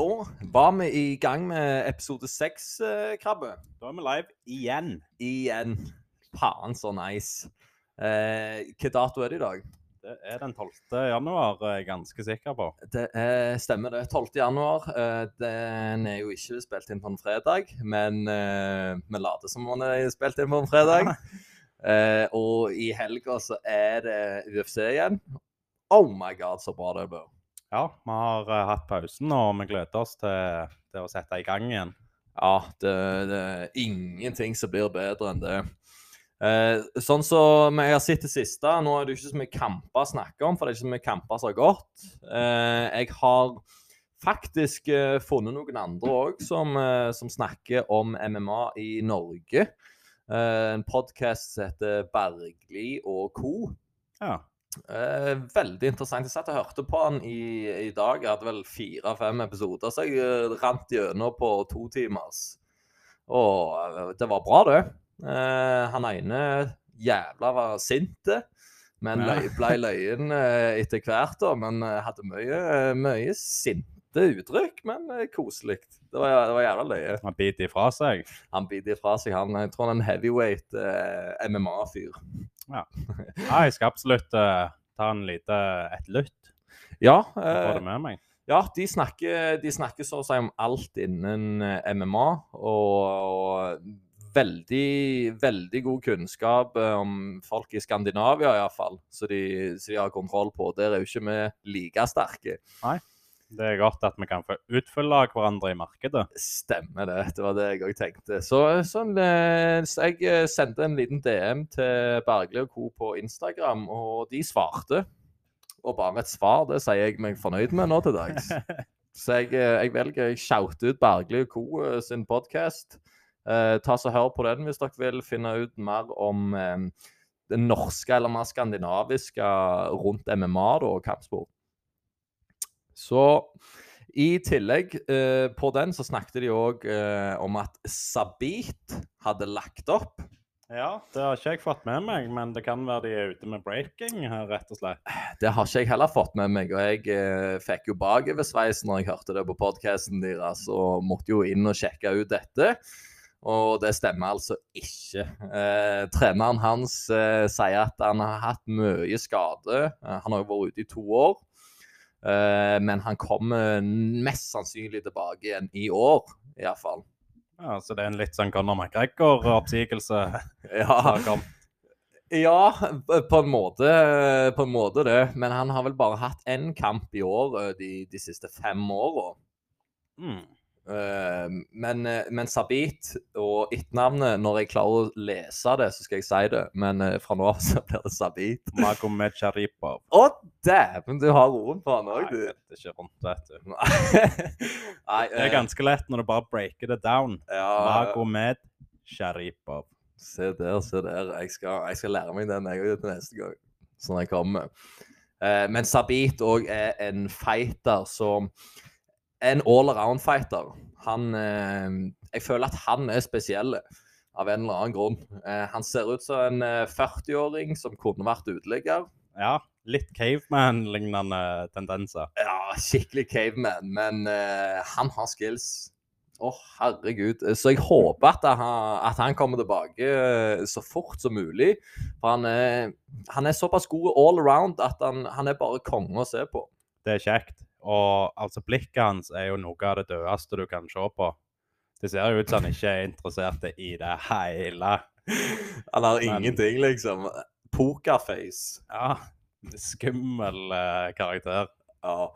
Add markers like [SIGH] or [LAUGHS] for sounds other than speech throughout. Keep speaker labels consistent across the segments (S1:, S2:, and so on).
S1: da var vi i gang med episode seks, eh, Krabbe.
S2: Da er vi live igjen.
S1: Igjen. Faen så nice. Eh, hva dato er det i dag?
S2: Det er den 12. januar, er jeg ganske sikker på.
S1: Det er, stemmer det. 12. januar. Eh, den er jo ikke spilt inn på en fredag, men eh, vi later som om den er spilt inn på en fredag. [LAUGHS] Eh, og i helga så er det UFC igjen. Oh my god, så bra det blir.
S2: Ja, vi har uh, hatt pausen, og vi gleder oss til, til å sette i gang igjen.
S1: Ja, det, det er ingenting som blir bedre enn det. Eh, sånn som jeg har sett det siste, nå er det ikke så mye kamper å snakke om, for det er ikke så mye kamper som har gått. Eh, jeg har faktisk eh, funnet noen andre òg som, eh, som snakker om MMA i Norge. Eh, en podkast som heter Bergli og co.
S2: Ja.
S1: Eh, veldig interessant. Jeg satt og hørte på han i, i dag. Jeg hadde vel fire-fem episoder, så jeg eh, rant gjennom på to timers. Og eh, det var bra, det. Eh, han ene jævla var sint, men
S2: Ja.
S1: løy, ble løyen eh, etter hvert. da, Men eh, hadde mye, mye sinte uttrykk, men eh, koselig. Det var, det var jævla løye.
S2: Han biter ifra seg.
S1: Han biter ifra seg, han. Jeg tror han er en heavyweight eh, MMA-fyr.
S2: Ja, [LAUGHS] jeg skal absolutt uh, ta en lite, et lytt
S1: Ja, eh,
S2: meg.
S1: Ja, de snakker, de snakker så å si om alt innen eh, MMA. Og, og veldig, veldig god kunnskap eh, om folk i Skandinavia iallfall. Så, de, så de har kontroll på. Der er jo ikke vi like sterke.
S2: Det er godt at vi kan få utfylle hverandre i markedet.
S1: Stemmer det. Det var det jeg òg tenkte. Så, sånn, eh, så jeg eh, sendte en liten DM til Bergli og co. på Instagram, og de svarte. Og bare et svar, det sier jeg meg fornøyd med nå til dags. [LAUGHS] Så jeg, eh, jeg velger å shoute ut Bergli og co. sin podkast. Eh, ta så Hør på den hvis dere vil finne ut mer om eh, det norske eller mer skandinaviske rundt MMA da, og kampsport. Så i tillegg eh, på den så snakket de òg eh, om at Sabit hadde lagt opp.
S2: Ja, det har ikke jeg fått med meg, men det kan være de er ute med breaking her, rett og slett.
S1: Det har ikke jeg heller fått med meg, og jeg eh, fikk jo bakoversveis når jeg hørte det på podkasten deres, og måtte jo inn og sjekke ut dette. Og det stemmer altså ikke. Eh, treneren hans eh, sier at han har hatt mye skade. Eh, han har jo vært ute i to år. Eh, men han kommer mest sannsynlig tilbake igjen i år, iallfall.
S2: Ja, Så det er en litt sånn Conor McGregor-oppsigelse. [LAUGHS]
S1: Ja. Ja, på en måte, på en måte det. Men han har vel bare hatt én kamp i år eh, de, de siste fem åra.
S2: Mm.
S1: Eh, men, eh, men Sabit og etternavnet Når jeg klarer å lese det, så skal jeg si det. Men eh, fra nå av så blir det Sabit.
S2: Magomed Sharipov.
S1: Å, dæven! Du har roen på han òg, du.
S2: Nei, det er ikke rundt, vet du. [LAUGHS]
S1: Nei,
S2: Det er
S1: eh,
S2: ganske lett når du bare breaker det down.
S1: ja,
S2: Magomed Sharipov.
S1: Se der, se der. Jeg skal, jeg skal lære meg den jeg til neste gang. sånn jeg kommer. Men Sabit òg er en fighter som En all around-fighter. Han eh, Jeg føler at han er spesiell av en eller annen grunn. Eh, han ser ut som en eh, 40-åring som kunne vært uteligger.
S2: Ja, litt caveman-lignende tendenser.
S1: Ja, skikkelig caveman, men eh, han har skills. Å, herregud. Så jeg håper at han, at han kommer tilbake eh, så fort som mulig. For han er, han er såpass god all around at han, han er bare konge å se på.
S2: Det er kjekt. Og altså, blikket hans er jo noe av det dødeste du kan se på. Det ser jo ut som han ikke er interessert i det hele.
S1: Han har ingenting, liksom. Pokerface.
S2: Ja, skummel eh, karakter.
S1: Ja.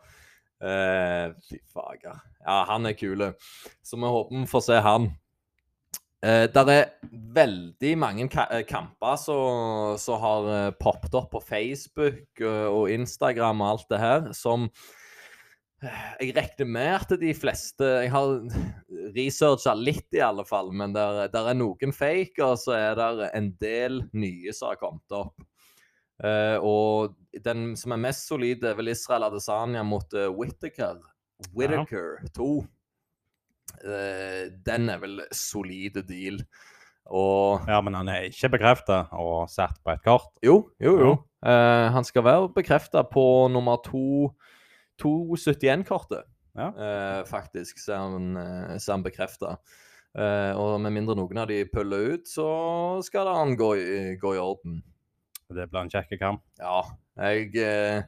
S1: Eh, fy fager. Ja, han er kul. Så vi håper vi får se han. Eh, der er veldig mange ka eh, kamper som har eh, poppet opp på Facebook eh, og Instagram og alt det her, som jeg regner med at de fleste Jeg har researcha litt, i alle fall, men der, der er noen fake, og så er det en del nye som har kommet opp. Uh, og den som er mest solid, er vel Israel Adesanya mot uh, Whittaker. Whittaker 2. Uh, den er vel solide deal. Og
S2: Ja, men han er ikke bekrefta og satt på et kart?
S1: jo, jo, jo. Uh, han skal være bekrefta på nummer to 271-kortet.
S2: Ja.
S1: eh, faktisk, er han, eh, bekrefta. Eh, og med mindre noen av de puller ut, så skal det han gå gå i orden.
S2: Det blir en kjekk kamp.
S1: Ja, jeg eh,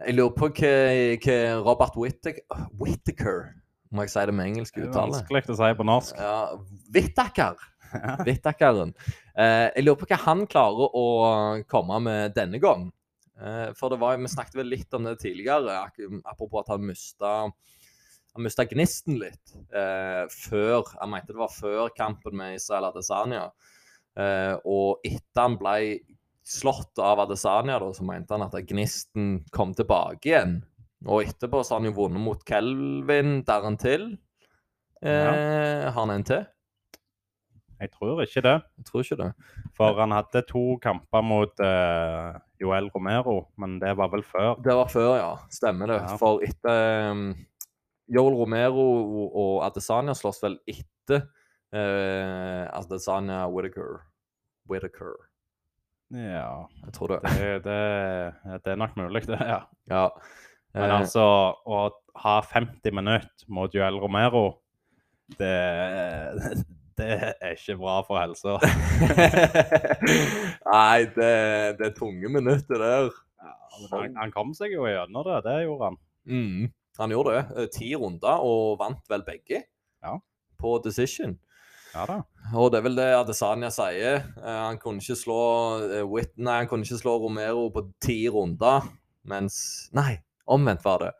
S1: Jeg lurer på hva, hva Robert Whittaker Whittaker Må jeg si det med engelsk uttale?
S2: vanskelig å si på norsk.
S1: Ja, Whittaker. [LAUGHS] Whittakeren. Eh, jeg lurer på hva han klarer å komme med denne gang. Eh, for det var, vi snakket vel litt om det tidligere, apropos at han mista han mista gnisten litt eh, før Jeg mente det var før kampen med Israel Adesanya. Eh, og etter han ble slått av Adesanya, da, så mente han at gnisten kom tilbake igjen. Og etterpå så har han jo vunnet mot Kelvin der han til. Eh, Har han en til?
S2: Jeg tror ikke det.
S1: Jeg tror ikke det.
S2: For han hadde to kamper mot uh, Joel Romero, men det var vel før.
S1: Det var før, ja. Stemmer det.
S2: Ja.
S1: For etter um, Joel Romero og Adesanya slåss vel etter uh, Adesanya Whittaker. Whittaker.
S2: Ja,
S1: Jeg tror det.
S2: det, det, det er nok mulig, det. ja.
S1: Ja.
S2: Men
S1: Eh,
S2: altså, å ha 50 minutter mot Joel Romero, det, det er ikke bra for helsa. [LAUGHS]
S1: Nei, det, det er tunge minutter der.
S2: Han, han kom seg jo gjennom det, det gjorde han.
S1: Mm, han gjorde det. Eh, Ti runder og vant vel begge
S2: Ja.
S1: på decision.
S2: Ja da.
S1: Og det er vel det Adesanya sier. Eh, han kunne ikke slå eh, Nei, han kunne ikke slå Romero på ti runder, mens Nei, omvendt var det.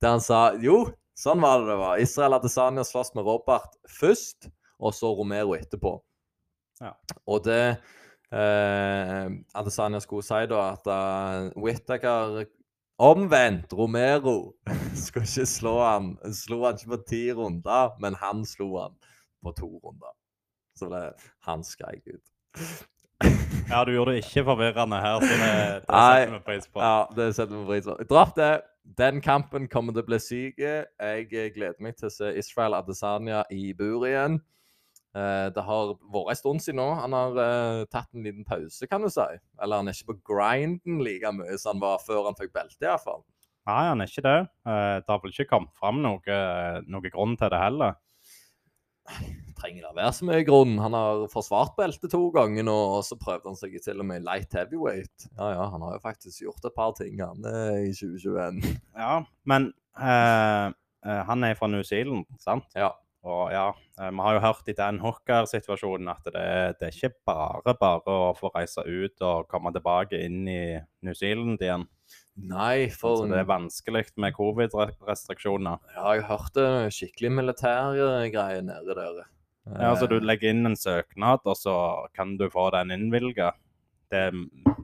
S1: Der han sa Jo, sånn var det det var. Israel Adesanya slåss med Robert først, og så Romero etterpå.
S2: Ja.
S1: Og det eh, Adesanya skulle si da, at uh, Whittaker Omvendt! Romero [LAUGHS] skulle ikke slå han. Slo han ikke på ti runder, men han slo han på to runder. Så det han skreik ut. [LAUGHS]
S2: Ja, du gjorde det ikke forvirrende her, så det, det setter vi pris på.
S1: Ja, det setter vi pris på. Dropp det. Den kampen kommer til å bli syk. Jeg eh, gleder meg til å se Israel Adesanya i bur igjen. Eh, det har vært en stund siden nå. Han har uh, tatt en liten pause, kan du si. Eller han er ikke på grinden like mye som han var før han fikk belte, iallfall.
S2: Nei, han er ikke det. Uh, Det har vel ikke kommet fram noe, noe grunn til det heller.
S1: Trenger det være så mye grunn? Han har forsvart beltet to ganger nå, og så prøvde han seg til og med light heavyweight. Ja, ja, han har jo faktisk gjort et par ting, han, i 2021.
S2: Ja, men uh, han er fra New Zealand, sant?
S1: Ja.
S2: Og ja, eh, vi har jo hørt i den Hooker-situasjonen at det, det er ikke bare bare å få reise ut og komme tilbake inn i New Zealand igjen.
S1: Nei, for
S2: Så det er vanskelig med covid-restriksjoner.
S1: Ja, jeg hørte skikkelig militærgreier nede der.
S2: Ja, altså Du
S1: Eh,
S2: legger inn en søknad, og så kan du få den innvilga. Det er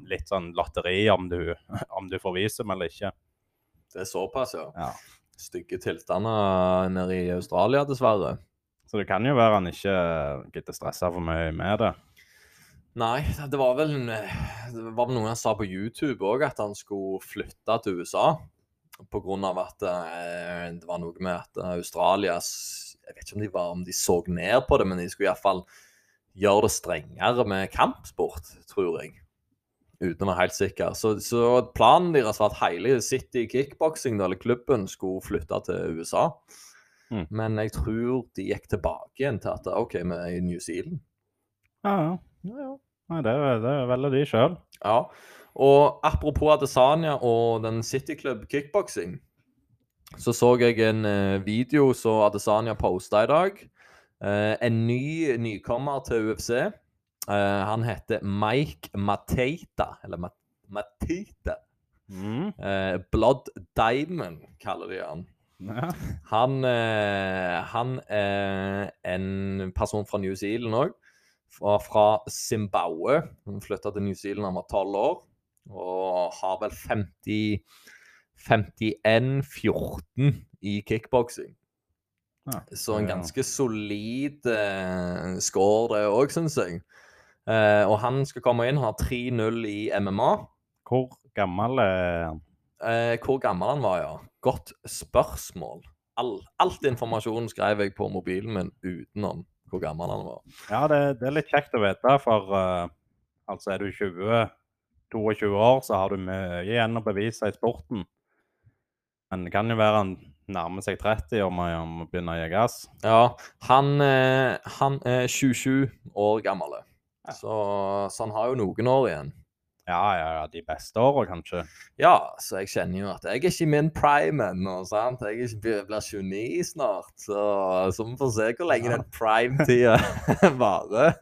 S2: litt sånn lotteri om du, om du får visum eller ikke.
S1: Det er såpass, ja.
S2: Ja.
S1: Stygge tilstander nede i Australia, dessverre.
S2: Så det kan jo være han ikke gidder stresse for mye med det.
S1: Nei, det var vel Det var noen han sa på YouTube òg, at han skulle flytte til USA. Av at eh, det var noe med at Australia Jeg vet ikke om de, var, om de så ned på det, men de skulle iallfall gjøre det strengere med kampsport, tror jeg. Uten å være helt sikker. Så, så planen deres var at hele City Kickboxing, eller klubben, skulle flytte til USA.
S2: Mm.
S1: Men jeg tror de gikk tilbake igjen til at OK, vi er i New Zealand.
S2: Ja, ja.
S1: Ja, ja.
S2: Nei, det, det velger de sjøl.
S1: Ja, og apropos Adesanya og den City Club kickboxing, så så jeg en eh, video som Adesanya posta i dag. Eh, en ny nykommer til UFC. Eh, han heter Mike Mateita, eller Mat Matita.
S2: Mm.
S1: Uh, Blood Diamond kaller de han.
S2: Ja.
S1: Han, uh, han er en person fra New Zealand òg. Fra, fra Zimbabwe. Han flytta til New Zealand da han var tolv år. Og har vel 50 51-14 i kickboksing.
S2: Ja,
S1: Så en ganske solid uh, score, det òg, syns jeg. Eh, og han skal komme inn, har 3-0 i MMA.
S2: Hvor gammel er han?
S1: Uh, hvor gammel han var, ja. Godt spørsmål. All, alt informasjonen skrev jeg på mobilen min utenom hvor gammel han var.
S2: Ja, det, det er litt kjekt å vite, for uh, altså er du 20, 22 år, så har du mye igjen å bevise i sporten. Men det kan jo være han nærmer seg 30 og må, begynne å gi gass.
S1: Ja, han, han er 27 år gammel.
S2: Ja.
S1: Så, så han har jo noen år igjen.
S2: Ja, ja, ja, de beste åra, kanskje.
S1: Ja, så jeg kjenner jo at jeg er ikke i min prime ennå. sant? Jeg blir 29 snart. Så, så vi får se hvor lenge
S2: Ja.
S1: den prime-tida [LAUGHS] varer.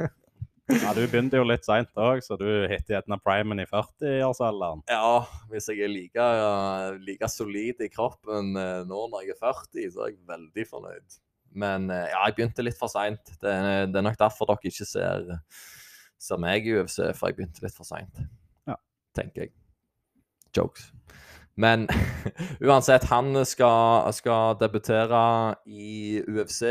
S2: Ja, Du begynte jo litt seint òg, så du hitter gjerne primen i 40-årsalderen.
S1: Ja, hvis jeg er like, like solid i kroppen eh, nå når jeg er 40, så er jeg veldig fornøyd. Men eh, ja, jeg begynte litt for seint. Det, det er nok derfor dere ikke ser, ser meg i UFC, for jeg begynte litt for seint.
S2: Ja.
S1: Tenker jeg. Jokes. Men [LAUGHS] uansett, han skal, skal debutere i UFC.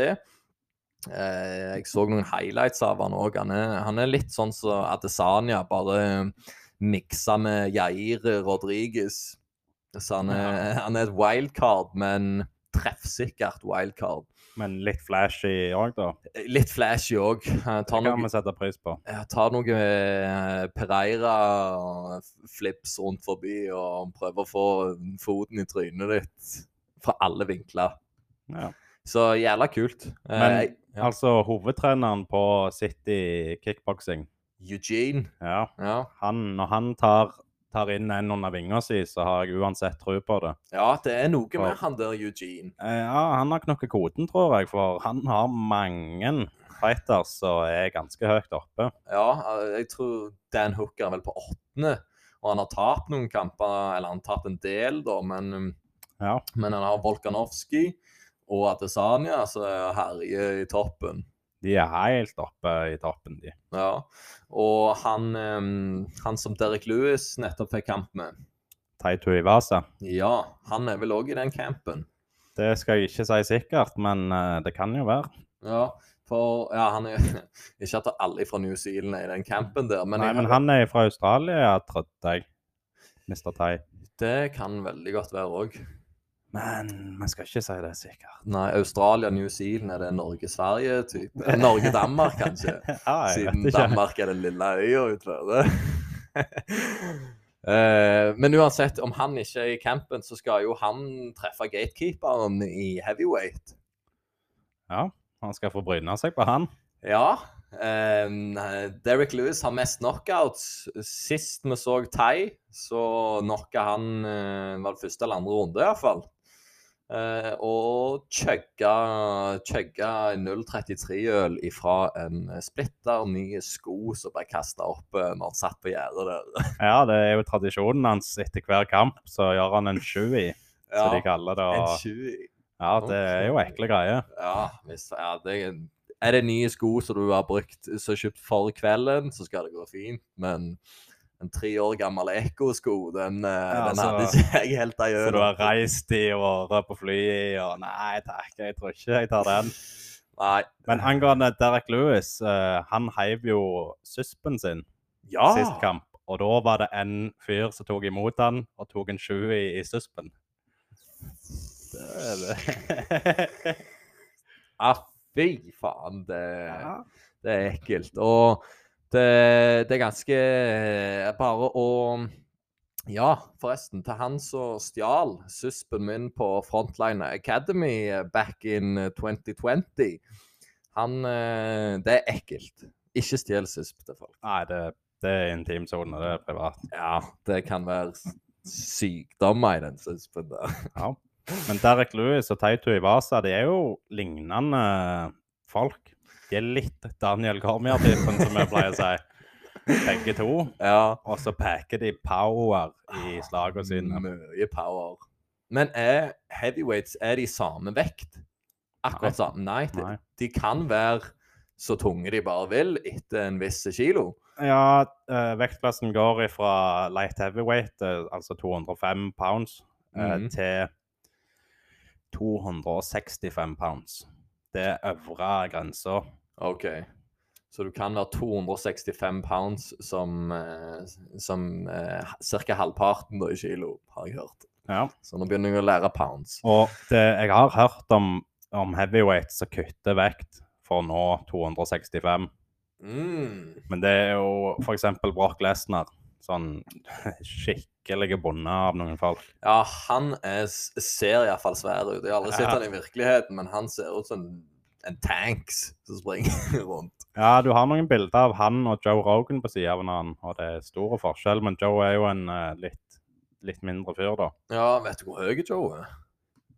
S1: Eh, jeg så noen highlights av han òg. Han, han er litt sånn som Adesanya, bare miksa med Jair Rodriguez. Så han er, han er et wildcard, men treffsikkert wildcard.
S2: Men litt flashy òg, da.
S1: Litt flashy òg.
S2: Det
S1: kan
S2: kan vi sette pris på.
S1: Ta tar noe eh, Pereira-flips rundt forbi og prøver å få foten i trynet ditt fra alle vinkler.
S2: Ja.
S1: Så jævla kult. Eh,
S2: Men
S1: eh, ja.
S2: altså, hovedtreneren på City kickboksing,
S1: Eugene.
S2: ja,
S1: Ja.
S2: han, når han tar, tar inn en under vinga si, så har jeg uansett tro på det.
S1: ja, det er noe
S2: for,
S1: med han der Eugene.
S2: Eh, Ja, han har knokket koden, tror jeg, for han har mange fighters som er ganske høyt oppe.
S1: Ja, eh, jeg tror Dan Hooker er vel på åttende. Og han har tapt noen kamper, eller han har tatt en del, da, men, um,
S2: Ja.
S1: men han har Volkanovski og Adesanya som herjer i toppen.
S2: De er helt oppe i toppen, de.
S1: Ja. Og han, um, han som Derek Lewis nettopp fikk kamp med,
S2: Taito Ivasa.
S1: ja, han er vel òg i den campen.
S2: Det skal jeg ikke si sikkert, men eh, det kan jo være.
S1: Ja, for ja, han er [LAUGHS] Ikke at alle fra New Zealand er i den campen der, men,
S2: Nei, men han er fra Australia, trodde jeg. Mr. Tai.
S1: det kan veldig godt være òg.
S2: Men man skal ikke si det sikkert.
S1: Nei, Australia, New Zealand, er det Norge-Sverige-type? Norge-Danmark, kanskje? [LAUGHS]
S2: Ja,
S1: Siden. Danmark er den lille øya utfor. uh, [LAUGHS] men uansett, om han ikke er i campen, så skal jo han treffe gatekeeperen i heavyweight.
S2: Ja, han skal få bryne seg på han.
S1: Ja. eh, Derek Lewis har mest knockouts. Sist vi så Tai, så knocka han uh, Var det første eller andre runde, iallfall. Uh, og chugga, chugga en 033-øl ifra en splitter ny sko som ble kasta opp eh, når han satt på gjerdet der. [LAUGHS]
S2: Ja, det er jo tradisjonen hans etter hver kamp, så gjør han en shui, i, som de kaller det.
S1: en
S2: Og,
S1: 20.
S2: ja, det er jo ekle greier.
S1: Ja, hvis, ja det er, er det nye sko som du har brukt, som kjøpt for kvelden, så skal det gå fint. Men en tre år gammel Ekko-sko, den, eh,
S2: Ja,
S1: den
S2: så-
S1: hadde ikke jeg helt av
S2: Så du har reist i og rød på flyet og nei takk, jeg tror ikke jeg tar den.
S1: Nei.
S2: Men angående Derek Lewis, uh, han heiv jo suspen sin
S1: Ja!
S2: sist kamp. Og da var det en fyr som tok imot han og tok en sju i, i suspen. Det er det. [LAUGHS]
S1: Ah, fy faen. Det,
S2: Ja.
S1: det er ekkelt. Og det, det er ganske eh, Bare å Ja, forresten, til han som stjal suspen min på Frontline Academy back in eh, 2020 Han eh, Det er ekkelt. Ikke stjel susp til folk.
S2: Nei, det, det er intimsone, det er privat.
S1: Ja, det kan være sykdommer i den suspen der.
S2: Ja. Men Derek Lewis og Taito Ivasa, de er jo lignende folk. De er litt Daniel Cormier-typen, som jeg pleier å si. Begge to.
S1: Ja.
S2: Og så peker de power i slagene sine.
S1: Mye power. Men er heavyweights er de samme vekt? Akkurat
S2: Nei.
S1: samme? Nei, de, de kan være så tunge de bare vil etter en viss kilo.
S2: Ja, eh, vektklassen går fra light heavyweight, eh, altså 205 pounds,
S1: Mhm.
S2: til 265 pounds. Det er øvre grensa.
S1: OK. Så du kan være 265 pounds som, eh, som eh, ca. halvparten da i kilo, har jeg hørt.
S2: Ja.
S1: Så nå begynner jeg å lære pounds.
S2: Og det, jeg har hørt om, om heavyweights som kutter vekt for å nå 265.
S1: Mm.
S2: Men det er jo f.eks. Brock Lesnar, sånn skikkelig bonde av noen folk.
S1: Ja, han er, ser iallfall svær ut. Jeg har aldri sett
S2: Ja.
S1: han i virkeligheten, men han ser ut som en tanks som springer [LAUGHS] rundt.
S2: Ja, du har noen bilder av han og Joe Rogan på siden av hverandre, og det er store forskjell. Men Joe er jo en eh, litt, litt mindre fyr, da.
S1: Ja, vet du hvor høy Joe er?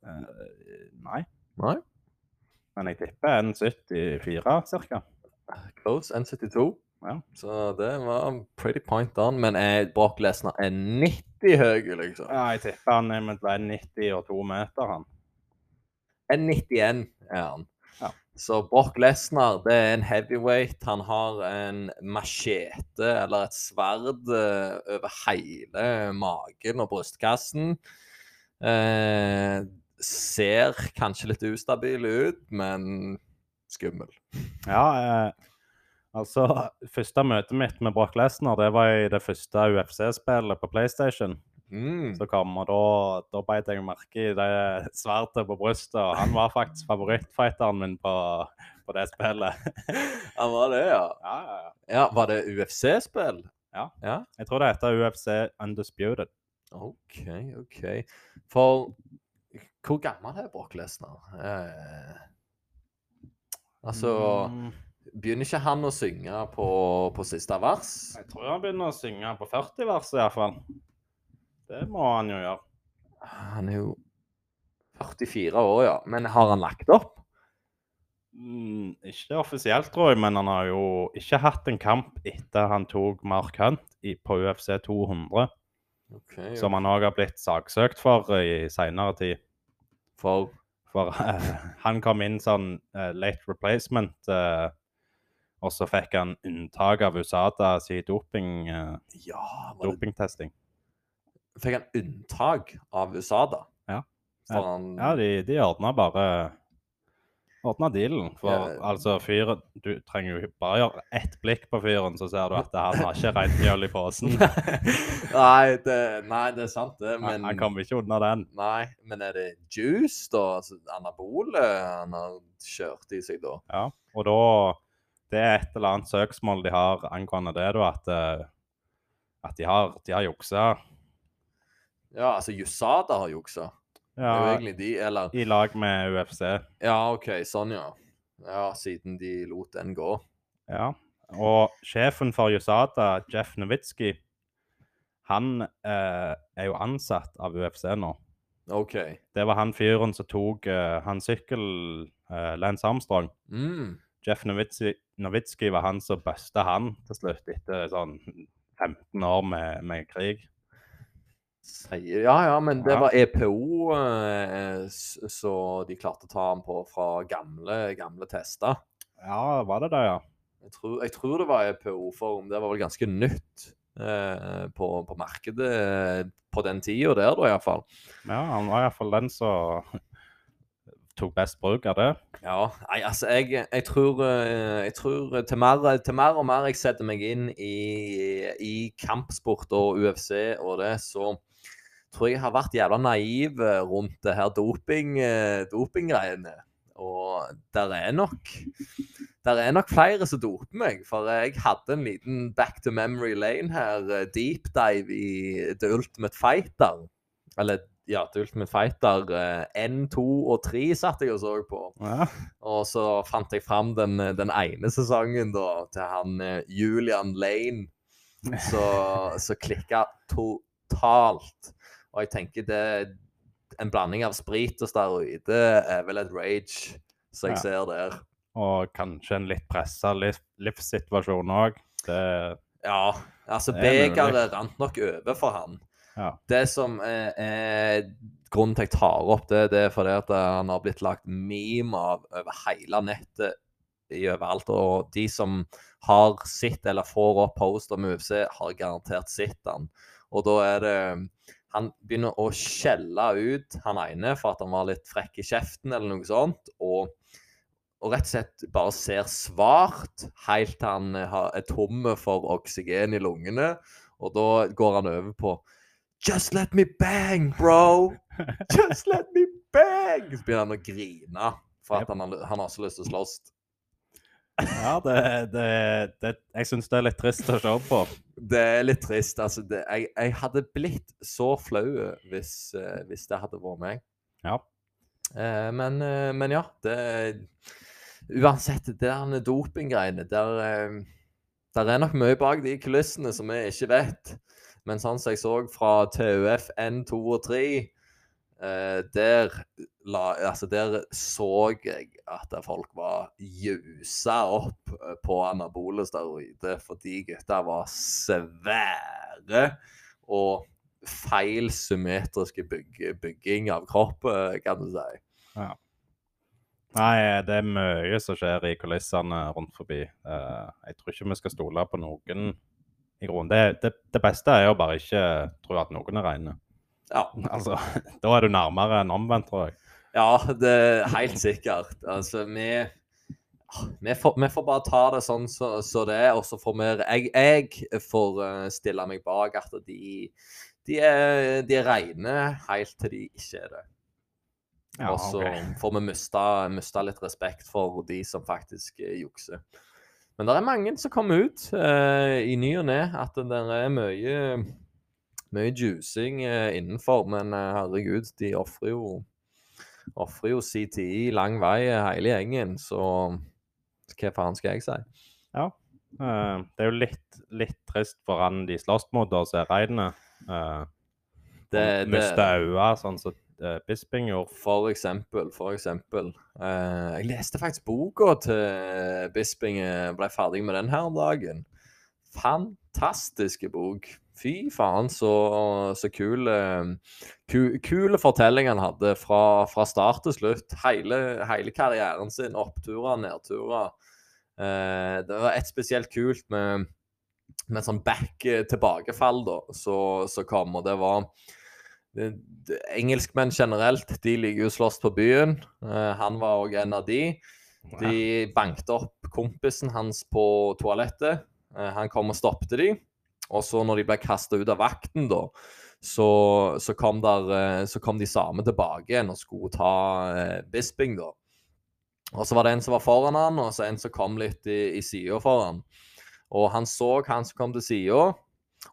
S2: Eh, nei,
S1: Nei?
S2: men jeg tipper 1,74 ca.
S1: Close. N72.
S2: Ja.
S1: Så det var pretty point on. Men er Brock Lesnar er 90 høy, liksom?
S2: Ja, jeg tipper han er mellom 90 og 2 meter, han.
S1: En 91 er han.
S2: Ja.
S1: Så Brock Lesnar det er en heavyweight. Han har en machete, eller et sverd, eh, over hele magen og brystkassen. Eh, ser kanskje litt ustabil ut, men skummel.
S2: Ja, eh, altså Første møtet mitt med Brock Lesnar det var i det første UFC-spillet på PlayStation.
S1: Mm.
S2: Så kom, og da, da beit jeg merke i det sverdet på brystet. og Han var faktisk favorittfighteren min på, på det spillet. [LAUGHS]
S1: Han var det, ja.
S2: Ja, ja, ja.
S1: ja var det UFC-spill?
S2: Ja.
S1: ja.
S2: Jeg tror det heter UFC Undisputed.
S1: OK, OK. For hvor gammel er Brock Lesnar? Eh, altså
S2: Mm,
S1: Begynner ikke han å synge på, på siste vers?
S2: Jeg tror han begynner å synge på 40-verset iallfall. Det må han jo gjøre.
S1: Han er jo 44 år, ja. Men har han lagt opp?
S2: Mm, ikke offisielt, tror jeg, men han har jo ikke hatt en kamp etter han tok Mark Hunt i, på UFC 200,
S1: Ok,
S2: som han òg har blitt saksøkt for i seinere tid.
S1: For
S2: For uh, han kom inn sånn uh, late replacement, uh, og så fikk han unntak av USADA sin doping,
S1: Ja,
S2: dopingtesting.
S1: Fikk han unntak av USADA?
S2: Ja.
S1: For han
S2: Ja, de, de ordna bare Ordna dealen. For
S1: Ja.
S2: altså, fyren Du trenger jo bare gjøre ett blikk på fyren, så ser du at han har ikke rent mjøl i posen. [LAUGHS]
S1: nei, det, nei, det er sant, det. Men
S2: han kommer ikke unna den.
S1: Nei, men er det juice, da? Altså, anabole han har kjørt i seg, da?
S2: Ja, og da Det er et eller annet søksmål de har angående det, da, at, eh, at de har, de har juksa.
S1: Ja, altså USADA har juksa. Det er jo
S2: Ja,
S1: egentlig de, eller
S2: I lag med UFC.
S1: Ja, OK, sånn, ja. Ja, siden de lot den gå.
S2: Ja. Og sjefen for USADA, Jeff Nowitzki, han eh, er jo ansatt av UFC nå.
S1: OK.
S2: Det var han fyren som tok eh, han sykkel, eh, Lance Armstrong.
S1: Mm.
S2: Jeff Nowitzki, Nowitzki var han som busta han til slutt, etter sånn 15 år med, med krig.
S1: Ja, ja, men det var EPO, eh, så de klarte å ta den på fra gamle, gamle tester.
S2: Ja, var det det, ja?
S1: Jeg tror, jeg tror det var EPO, for det var vel ganske nytt eh, på, på markedet eh, på den tida der, da, iallfall.
S2: Ja, han var iallfall den som [LAUGHS] tok best bruk av det.
S1: Ja, nei, altså, jeg, jeg tror, eh, jeg tror til, mer, til mer og mer jeg setter meg inn i, i kampsport og UFC og det, så tror jeg har vært jævla naiv eh, rundt det her doping, eh, dopinggreiene. Og der er nok der er nok flere som doper meg, for jeg hadde en liten back to memory lane her, eh, deep dive i The Ultimate Fighter. Eller ja, The Ultimate Fighter eh, N2 og 3 satt jeg og så på.
S2: Ja.
S1: Og så fant jeg fram den, den ene sesongen da, til han Julian Lane, så, så klikka totalt. Og jeg tenker det En blanding av sprit og steroider er vel et rage, som jeg
S2: Ja.
S1: ser der.
S2: Og kanskje en litt pressa liv, livssituasjon òg. Det
S1: Ja, altså
S2: er
S1: begeret rant nok over for han.
S2: Ja.
S1: Det som er, er grunnen til jeg tar opp det, det er fordi at han har blitt lagt meme av over hele nettet i overalt. Og de som har sett eller får opp post om UFC, har garantert sett han. Og da er det Han begynner å skjelle ut han ene for at han var litt frekk i kjeften eller noe sånt. og og rett og slett bare ser svart helt til han eh, er tom for oksygen i lungene. Og da går han over på Just let me bang, bro! Just let me bang! Så begynner han å grine for at han han har så lyst til å slåss.
S2: Ja, det, det, det Jeg syns det er litt trist å se på.
S1: Det er litt trist. Altså, det, jeg, jeg hadde blitt så flau hvis, eh, hvis det hadde vært meg.
S2: Ja.
S1: Eh, men, eh, men ja, det Uansett, det der dopinggreiene der, eh, der er nok mye bak de kulissene som vi ikke vet. Men sånn som jeg så fra TUF N2 og 3, eh, der, la, altså der så jeg at folk var jusa opp eh, på anabole steroider fordi gutta var svære og feil symmetriske bygg, bygging av kropp, eh, kan du si.
S2: Nei, det er mye som skjer i kulissene rundt forbi. Eh, jeg tror ikke vi skal stole på noen i grunnen. Det, det, det beste er jo bare ikke tro at noen er rene.
S1: Ja. [LAUGHS]
S2: Altså, da er du nærmere enn omvendt, tror jeg.
S1: Ja, det er helt sikkert. Altså, vi vi får, vi får bare ta det sånn som så, så det er, og så får vi Jeg, jeg får eh, stille meg bak at de, de, er, de er rene helt til de ikke er det.
S2: Ja,
S1: og så
S2: okay.
S1: får vi miste, miste litt respekt for de som faktisk eh, jukser. Men det er mange som kommer ut eh, i ny og ne at det er mye, mye juicing eh, innenfor. Men eh, herregud, de ofrer jo ofrer jo CTI lang vei, eh, hele gjengen. Så hva faen skal jeg si?
S2: Ja. det er jo litt, litt trist for han de slåss mot, reine. Uh,
S1: Det,
S2: Miste øynene, sånn som eh, Bisping gjorde.
S1: for eksempel, for eksempel. Jeg leste faktisk boka til Bisping. Ble ferdig med den her dagen. Fantastiske bok. Fy faen, så, så kul, eh, ku, kule fortelling han hadde fra, fra start til slutt. Hele, hele karrieren sin. Oppturer, nedturer. Eh, det var et spesielt kult med, med sånn back-tilbakefall da, så, så kom, og det var det, det, engelskmenn generelt, de liker jo å slåss på byen. Eh, han var òg en av de. De bankte opp kompisen hans på toalettet. Eh, han kom og stoppet de. Og så når de ble kasta ut av vakten, da, så, så, kom der, eh, så kom de samme tilbake igjen og skulle ta eh, Bisping, da. Og så var det en som var foran han, og så en som kom litt i, i sida foran. Og han så han som kom til sida,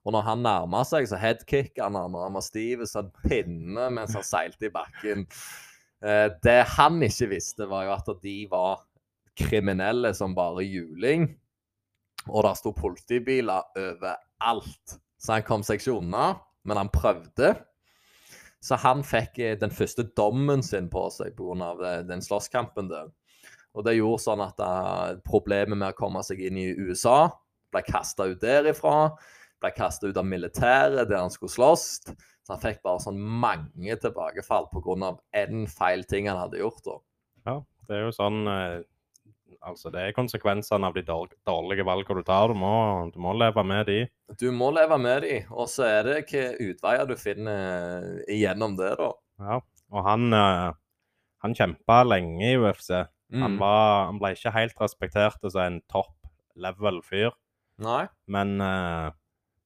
S1: og når han nærma seg, så headkicka han han og han var stiv som en pinne mens han seilte i bakken. Eh, det han ikke visste, var jo at de var kriminelle som bare juling. Og der sto politibiler overalt. Så han kom seg ikke unna, men han prøvde. Så han fikk eh, den første dommen sin på seg pga. eh, den slåsskampen der. Og det gjorde sånn at eh, problemet med å komme seg inn i USA ble kasta ut derifra. Ble kasta ut av militæret der han skulle slåss. Så han fikk bare sånn mange tilbakefall pga. én feil ting han hadde gjort. da.
S2: Ja, det er jo sånn eh, Altså, det er konsekvensene av de dårlige valgene du tar. Du må, du må leve med de.
S1: Du må leve med de, og så er det hvilke utveier du finner igjennom det, da.
S2: Ja. Og han, eh, han kjempa lenge i UFC. Han,
S1: Mm.
S2: var, han ble ikke helt respektert som en topp level fyr.
S1: Nei.
S2: Men eh,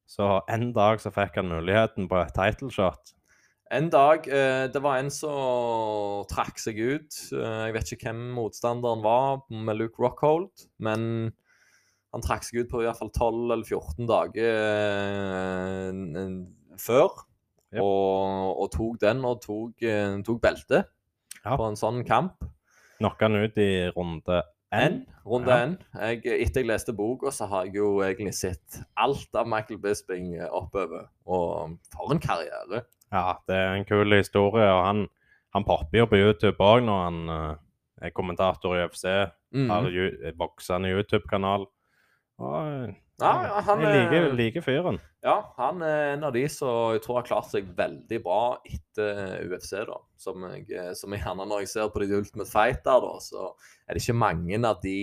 S2: så en dag så fikk han muligheten på et title shot.
S1: En dag eh, Det var en som trakk seg ut. Eh, jeg vet ikke hvem motstanderen var med Luke Rockhold, men han trakk seg ut på i hvert fall 12 eller 14 dager eh, før.
S2: Yep.
S1: Og, og tok den og tok, tok beltet
S2: Ja.
S1: på en sånn kamp.
S2: Knocka han ut i runde
S1: N, runde
S2: Ja.
S1: N. Jeg, etter jeg leste boka, så har jeg jo egentlig sett alt av Michael Bisping oppover. Og for en karriere.
S2: Ja, det er en kul historie. Og han, han popper jo på YouTube òg når han eh, er kommentator i UFC.
S1: Mm.
S2: Har ju- voksende YouTube-kanal. Og eh,
S1: Ja, ja, han
S2: jeg liker,
S1: er-
S2: liker fyren.
S1: Ja, han er en av de som jeg tror har klart seg veldig bra etter UFC, da. Som jeg, som jeg gjerne når jeg ser på de Ultimate Fighter, da, så er det ikke mange av de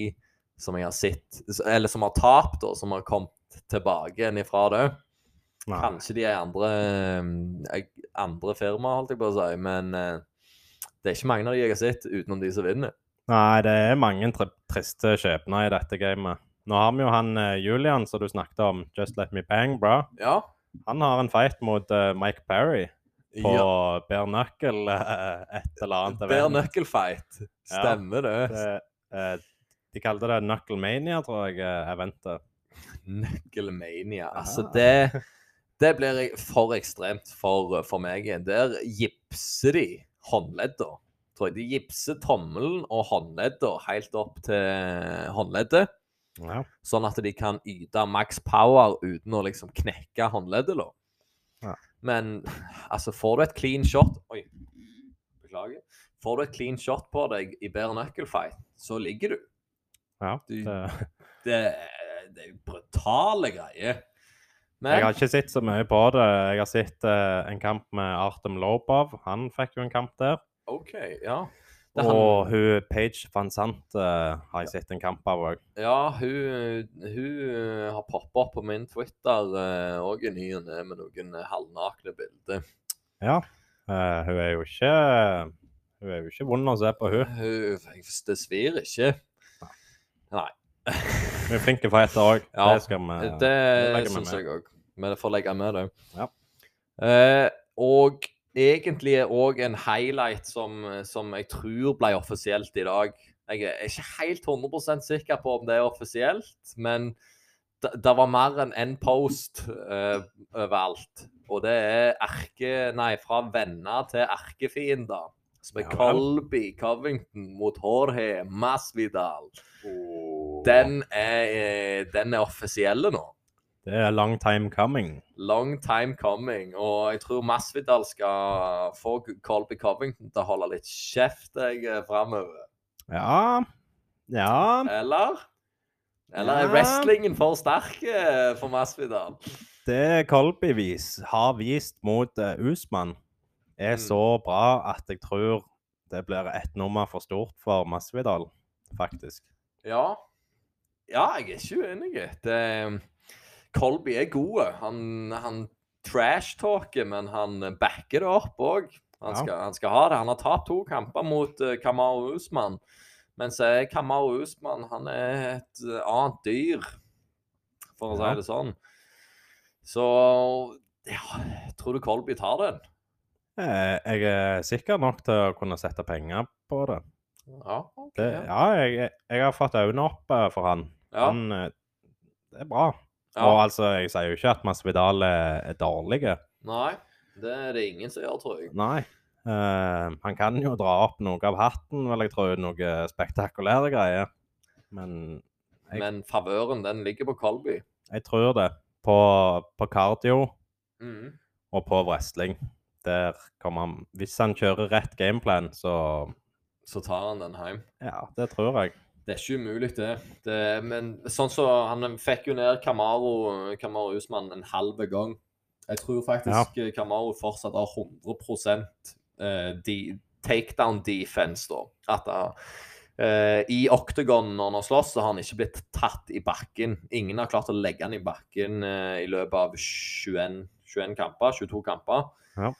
S1: som jeg har sett, eller som har tapt, da, som har kommet tilbake igjen ifra det.
S2: Nei.
S1: Kanskje de er andre, eh, andre firma, holdt jeg på å si, men eh, det er ikke mange av de jeg har sett, utenom de som vinner.
S2: Nei, det er mange tri triste skjebner i dette gamet. Nå har vi jo han eh, Julian som du snakket om, Just Let Me Bang, bra.
S1: Ja.
S2: Han har en fight mot uh, Mike Perry på
S1: ja.
S2: bare knuckle uh, et eller annet.
S1: Bare knuckle fight. Stemmer det.
S2: Det, uh, De kalte det Knucklemania, tror jeg, eh, eventet.
S1: Knucklemania. Altså, det, det blir for ekstremt for, for meg. Der gipser de håndledda. Tror jeg de gipser tommelen og håndledda helt opp til håndleddet.
S2: Ja.
S1: Sånn at de kan yte maks power uten å liksom knekke håndleddet.
S2: Ja.
S1: Men altså, får du et clean shot Oi, beklager. Får du et clean shot på deg i bare knuckle fight, så ligger du.
S2: ja.
S1: Du-
S2: Det,
S1: Det, det er brutale greier. Men
S2: jeg har ikke sett så mye på det. Jeg har sett uh, en kamp med Artem Lobov. Han fikk jo en kamp der.
S1: OK, ja. Er
S2: Og
S1: han,
S2: hun Page van Sant uh, har jeg sett en kamp av òg.
S1: ja, hun, hun eh, har poppa opp på min Twitter òg i ny og ne med noen halvnakne bilder.
S2: Ja. Hun er jo ikke Hun er jo ikke vond å se på, hun.
S1: Hun Det svir ikke. Nei.
S2: Hun er flinke til fighter òg.
S1: Ja,
S2: det skal vi
S1: Det
S2: legger vi
S1: syns
S2: med.
S1: jeg òg. Men jeg får legge med det.
S2: Ja.
S1: Eh, og egentlig er òg en highlight som, som jeg tror ble offisielt i dag. Jeg er ikke helt 100% sikker på om det er offisielt, men det, var mer enn én post eh, overalt. Og det er erke... Nei, fra venner til erkefiender. Som er
S2: Ja.
S1: Colby Covington mot Jorge Masvidal.
S2: Oh.
S1: Den er, eh, den er offisielle nå.
S2: Det er long time coming.
S1: Long time coming. Og jeg tror Masvidal skal få Colby Covington til å holde litt kjeft jeg framover.
S2: Ja. Ja.
S1: Eller? Eller er
S2: Ja.
S1: wrestlingen for sterk eh, for Masvidal?
S2: Det Colby vis, har vist mot uh, Usman, er
S1: Mm.
S2: så bra at jeg tror det blir ett nummer for stort for Masvidal, faktisk.
S1: Ja. Ja, jeg er ikke uenig. Det, Colby er god. Han, han trash-talker, men han backer det opp òg. Han,
S2: Ja.
S1: han skal ha det. Han har tapt to kamper mot uh, Kamaru Usman. Men så er Kamaru Usman han er et eh, annet dyr, for å si det sånn. Så ja, tror du Colby tar den?
S2: Eh, Jeg er sikker nok til å kunne sette penger på det.
S1: Ja. ok,
S2: det
S1: ja.
S2: jeg, jeg har fått øynene opp eh, for han.
S1: Ja.
S2: han eh, det er bra.
S1: ja.
S2: Og altså, jeg sier jo ikke at Masvidal er, er dårlig.
S1: Nei, det er det ingen som gjør, tror jeg.
S2: Nei. Uh, han kan jo dra opp noe av hatten, vel jeg tror, Noe spektakulære greier. Men Jeg-
S1: Men favøren, den ligger på Kolby?
S2: jeg tror det. På, på cardio
S1: mm.
S2: og på wrestling. Der kommer han Hvis han kjører rett gameplan, så
S1: Så tar han den hjem.
S2: Ja, det tror jeg.
S1: Det er ikke umulig, det. det men sånn så Han fikk jo ned Kamaro, Kamaro Usman en halv gang. Jeg tror faktisk ja. Kamaro fortsatt har 100 eh, de, takedown defense, da. At uh, I Octagon når han har slåss, så har han ikke blitt tatt i bakken. Ingen har klart å legge han i bakken uh, i løpet av 21, 21 kamper, 22 kamper.
S2: Ja.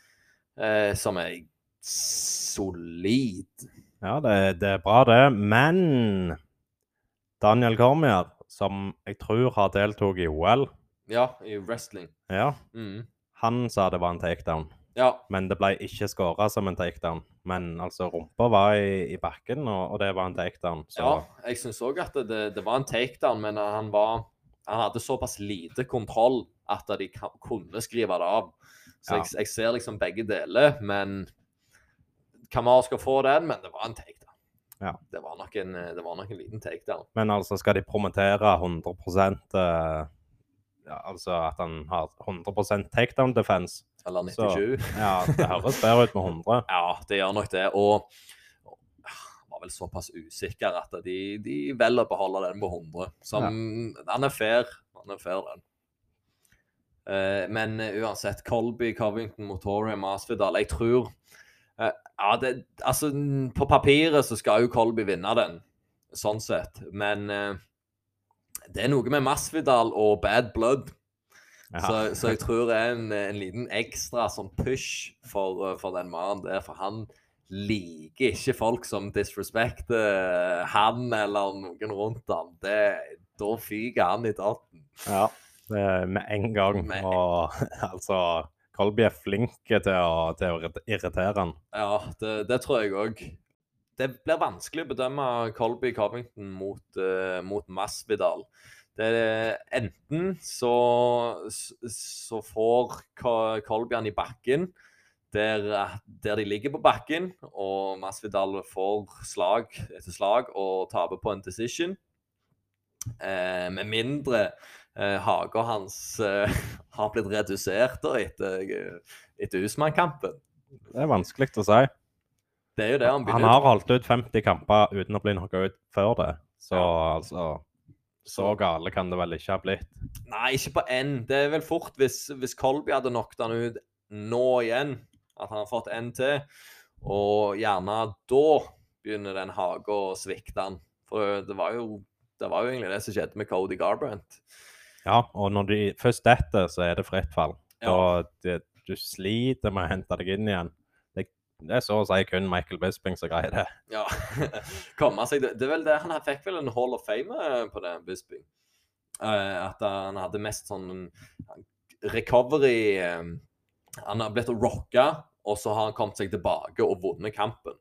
S1: uh, som er solid.
S2: Ja, det, det er bra, det. Men Daniel Cormier, som jeg tror har deltatt i OL,
S1: Ja, i wrestling.
S2: ja,
S1: Mm.
S2: han sa det var en takedown.
S1: Ja.
S2: Men det ble ikke skåra som en takedown. Men altså, rumpa var i, i bakken, og, og det var en takedown. Så
S1: Ja, jeg syns òg at det, det var en takedown, men han var Han hadde såpass lite kontroll at de kunne skrive det av. Så
S2: Ja.
S1: jeg, jeg ser liksom begge deler, men Kamar skal få den, men det var en takedown.
S2: Ja.
S1: Det, var nok en, det var nok en liten takedown.
S2: Men altså, skal de promotere 100 eh, ja, Altså at han har 100% takedown defense?
S1: Eller
S2: Så-
S1: 97. [LAUGHS]
S2: Ja, det høres bedre ut med 100. [LAUGHS]
S1: Ja, det gjør nok det. Og og, var vel såpass usikker at de, de velger å beholde den på 100. Som, Han er fair. Den er fair, den. Eh, men eh, uansett, Colby Covington mot Torre Masvidal Jeg tror Ja, det Altså, på papiret så skal jo Colby vinne den, sånn sett. Men eh, det er noe med Masvidal og bad blood.
S2: Ja.
S1: Så, så jeg tror det er en, en liten ekstra sånn push for, for den mannen der. For han liker ikke folk som disrespekter han eller noen rundt han. Det, da fyker han i datten.
S2: Ja, det med en gang.
S1: Med-
S2: Og [LAUGHS] altså Colby er flink til å, til å irritere han.
S1: Ja, det, det tror jeg òg. det blir vanskelig å bedømme Colby Covington mot, uh, mot Masvidal. Det er enten så, så får Colby han i bakken, der, der, de ligger på bakken, og Masvidal får slag etter slag og taper på en decision. Eh, med mindre eh, haga hans eh, har blitt redusert da, etter, etter Usman-kampen.
S2: Det er vanskelig å si.
S1: Det er jo det Han
S2: begynner Han har holdt ut 50 kamper uten å bli knocka ut før det. Så ja. altså Så gale kan det vel ikke ha blitt?
S1: Nei, ikke på én. Det er vel fort hvis, hvis Colby hadde knocket han ut nå igjen, at han har fått én til, og gjerne da begynner den haga å svikte han. For det var, jo, det var jo egentlig det som skjedde med Cody Garbrandt.
S2: Ja, og når de først detter, så er det fritt fall. Ja. Og det, du sliter med å hente deg inn igjen. Det, det er så å si kun Michael Bisping som greier det.
S1: Ja, [LAUGHS] komme seg det, det er vel det, Han fikk vel en Hall of Fame eh, på det, Bisping. Uh, at han hadde mest sånn recovery uh, Han har blitt rocka, og så har han kommet seg tilbake og vunnet kampen.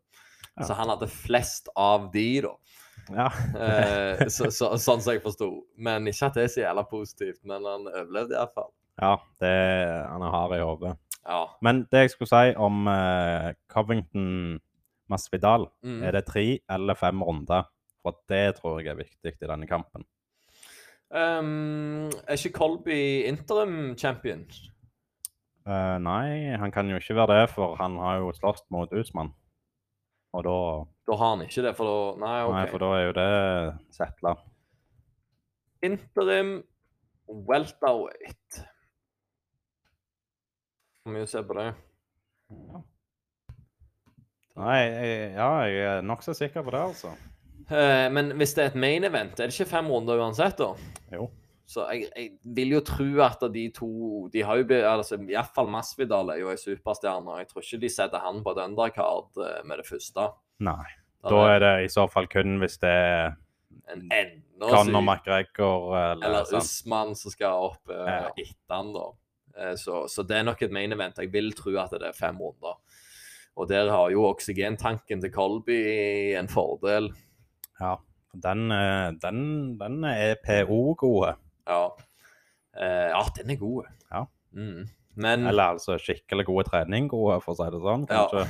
S1: Ja. Så han hadde flest av de, da.
S2: Ja.
S1: uh, så, så, sånn som jeg forsto. Men ikke at det er så jævla positivt. Men han overlevde iallfall.
S2: Ja, det, han er hard i hodet.
S1: Ja.
S2: Men det jeg skulle si om uh, Covington Masvidal, mm. er det tre eller fem runder? For det tror jeg er viktig i denne kampen.
S1: Um, er ikke Colby interim champion?
S2: Uh, nei, han kan jo ikke være det, for han har jo slåss mot Usman. Og da
S1: Da har han ikke det, for da Nei, OK.
S2: Nei, for da er jo det settla.
S1: Interim welterweight. Hvor mye ser på det?
S2: Nei, jeg, ja, jeg er nokså sikker på det, altså.
S1: Eh, men hvis det er et main event, er det ikke fem runder uansett, da?
S2: Jo.
S1: Så jeg, jeg vil jo tro at de to de har jo blitt, altså Iallfall Masvidal er jo ei superstjerne. Jeg tror ikke de setter han på et undercard eh, med det første.
S2: Nei. Da er det i så fall kun hvis det er
S1: en enda
S2: Conor McGregor eller,
S1: eller Usman som skal opp uh, ja. etter han, da. Uh, så, så, det er nok et main event. Jeg vil tro at det er fem runder. Og der har jo oksygentanken til Colby en fordel.
S2: Ja, den, eh, den, den er PO-gode.
S1: Ja. Uh, ja, den er god.
S2: Ja.
S1: Mm. Men,
S2: Eller altså skikkelig gode trening, gode, for å si det sånn. kanskje.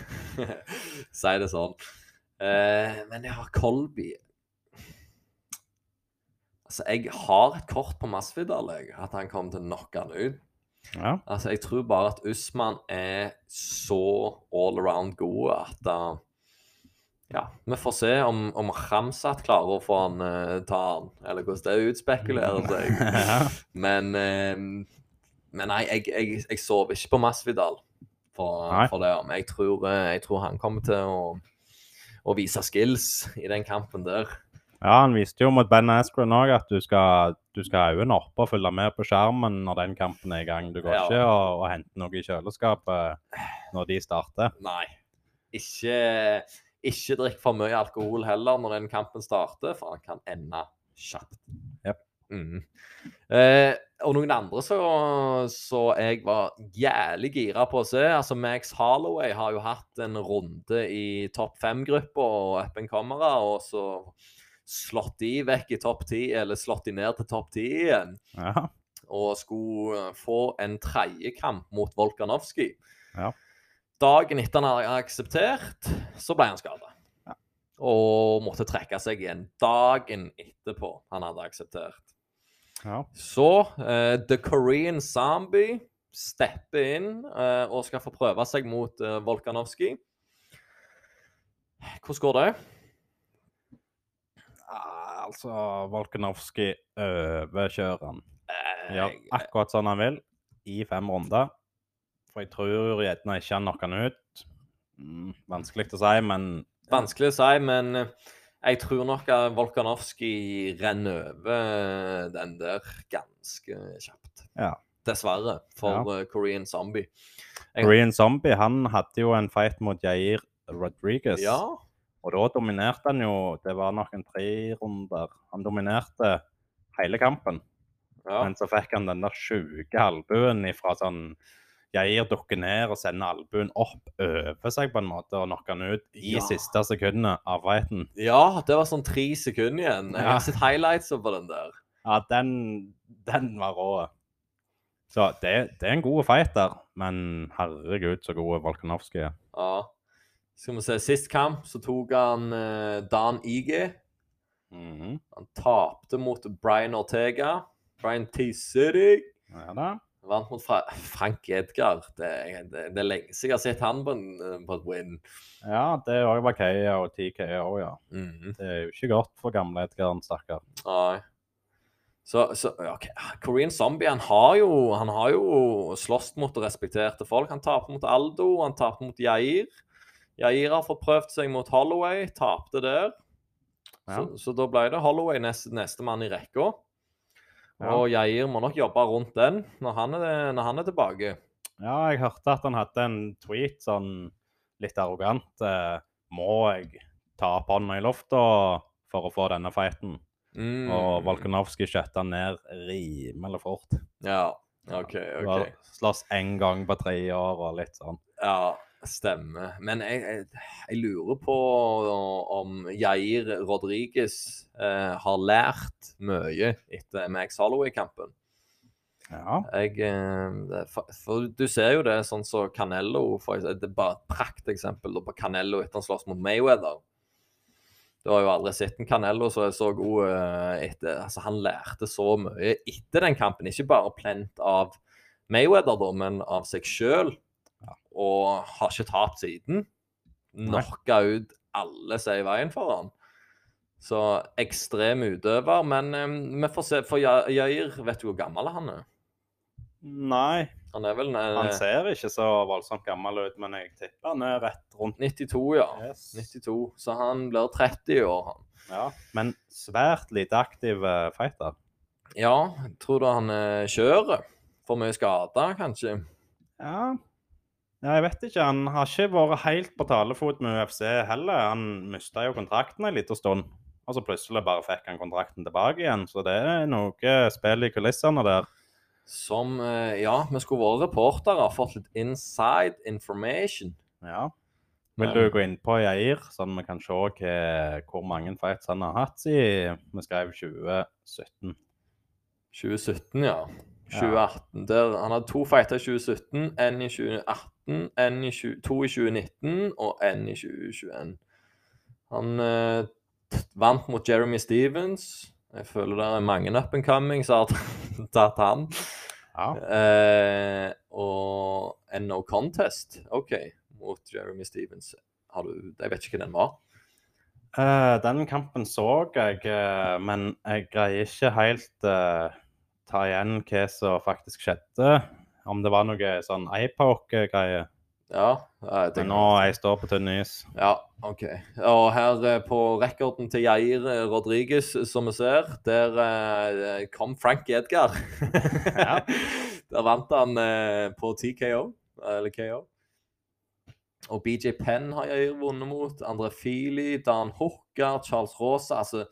S1: Ja, [LAUGHS] si det sånn. Uh, men jeg har Colby Altså, jeg har et kort på Masvidal, at han kommer til å knocke han ut.
S2: Ja.
S1: Altså, jeg tror bare at Usman er så all around god at uh, Ja, vi får se om, om Ramsat klarer å få han uh, ta han, eller hvordan det utspekulerer seg. [LAUGHS] ja. Men uh, Men nei, jeg, jeg, jeg sover ikke på Masvidal for, for det. Men jeg tror, jeg tror han kommer til å, å vise skills i den kampen der.
S2: Ja, han viste jo mot Ben Askren òg at du skal, du skal ha øynene oppe og følge med på skjermen når den kampen er i gang. Du går ja. ikke og, og henter noe i kjøleskapet når de starter.
S1: Nei. Ikke, ikke drikk for mye alkohol heller når den kampen starter, for han kan ende kjapt.
S2: Yep.
S1: Mm. Eh, og noen andre så, så jeg var jævlig gira på å se. Altså Max Holloway har jo hatt en runde i topp fem-gruppa og up and comere, og så slått de vekk i topp ti, eller slått de ned til topp ti igjen.
S2: Ja.
S1: Og skulle få en tredjekamp mot Volkanovskij.
S2: Ja.
S1: Dagen etter han hadde akseptert, så ble han skada.
S2: Ja.
S1: Og måtte trekke seg igjen dagen etterpå han hadde akseptert.
S2: Ja.
S1: Så uh, The Korean Zombie stepper inn uh, og skal få prøve seg mot uh, Volkanovskij. Hvordan går det?
S2: altså Volkanovskij overkjører han. Gjør akkurat sånn han vil i fem runder. For jeg tror gjerne ikke han knocker han ut. Mm, vanskelig å si, men
S1: Vanskelig å si, men eh, jeg tror nok at Volkanovskij renner over den der ganske kjapt.
S2: Ja.
S1: Dessverre, for ja. Eh, Korean Zombie.
S2: Jeg... Korean Zombie han hadde jo en fight mot Jair Rodriguez.
S1: Ja.
S2: Og da dominerte han jo Det var nok en tre runder. Han dominerte hele kampen. Ja. Men så fikk han den der sjuke albuen fra sånn Jair dukker ned og sender albuen opp over seg på en måte og knocker han ut i
S1: Ja.
S2: siste sekundene av fighten.
S1: Ja, det var sånn tre sekunder igjen. Jeg har sett highlights på den der.
S2: Ja, den, den var rå. Så det, det er en god fighter, men herregud så god Volkanovski er.
S1: Ja. Skal vi se, sist kamp så tok han eh, Dan Ige.
S2: -hmm.
S1: Han tapte mot Brian Ortega. Brian T. City.
S2: Ja da.
S1: Vant mot Fra Frank Edgar. Det, det, det er lenge siden jeg har sett han på, en, på et win.
S2: Ja, det òg var KO og òg, ja.
S1: Mhm.
S2: Det er jo ikke godt for gamle Edgar, stakkar.
S1: Nei. Så, så ok. Korean Zombie han har jo, han har jo slåss mot respekterte folk. Han tapte mot Aldo, han tapte mot Jair. Jair har fått prøvd seg mot Holloway, tapte der.
S2: Ja.
S1: Så, så da ble det Holloway neste, neste mann i rekka.
S2: Ja.
S1: Og Jair må nok jobbe rundt den når han er, når han er tilbake.
S2: ja, jeg hørte at han hadde en tweet sånn litt arrogant. Eh, må jeg ta opp hånda i lufta for å få denne fighten?
S1: Mm.
S2: Og Volkanovski skjøtta ned rimelig fort.
S1: Ja, OK. Ok.
S2: Slåss én gang på tre år og litt sånn.
S1: Ja, stemmer. Men jeg, jeg, jeg lurer på om Jair Rodriguez eh, har lært mye etter Max Holloway-kampen.
S2: Ja.
S1: Jeg, eh, for, for du ser jo det sånn som Canello for Det er bare et prakteksempel på Canello etter han slåss mot Mayweather. Du har jo aldri sett en Canello som er så god eh, etter altså Han lærte så mye etter den kampen. Ikke bare plent av Mayweather, da, men av seg sjøl. Og har ikke tapt siden. Knocka ut alle som er i veien for han. Så ekstrem utøver. Men um, vi får se. For Jair, vet du hvor gammel han er?
S2: Nei,
S1: Han er vel nei,
S2: han ser ikke så voldsomt gammel ut, men jeg tipper han er rett rundt
S1: 92, ja.
S2: Yes.
S1: 92. Så han blir 30 i år, han.
S2: Ja, men svært lite aktiv eh, fighter.
S1: Ja, tror du han eh, kjører? For mye skader, kanskje?
S2: Ja. Ja, jeg vet ikke. Han har ikke vært helt på talefot med UFC heller. Han mista jo kontrakten en liten stund, og så plutselig bare fikk han kontrakten tilbake igjen. Så det er noe spill i kulissene der.
S1: Som eh, Ja, vi skulle vært reportere, fått litt inside information.
S2: Ja. Vil du gå inn på Jair, sånn vi kan se hvor mange fights han har hatt siden vi skrev 2017?
S1: 2017, ja. 2018. Der, han hadde to fighter i 2017, en i 2018, en i 20, to i 2019 og en i 2021. Han eh, vant mot Jeremy Stevens. Jeg føler det er mange up and coming som har tatt han.
S2: Ja.
S1: Eh, og en no contest, OK, mot Jeremy Stevens. Har du Jeg vet ikke hva den var.
S2: Uh, den kampen så jeg, eh, men jeg greier ikke helt uh, ta igjen hva som faktisk skjedde. Om det var noe sånn iPoke-greie.
S1: Ja, jeg
S2: Men nå jeg står på tynn is.
S1: Ja, OK. Og her eh, på rekorden til Jair eh, Rodriguez, som vi ser, der eh, kom Frank Edgar.
S2: Ja. [LAUGHS] [LAUGHS]
S1: Der vant han eh, på TKO, eller KO. Og BJ Penn har Jair vunnet mot. Andre Feely, Dan Hooker, Charles Rosa. Altså,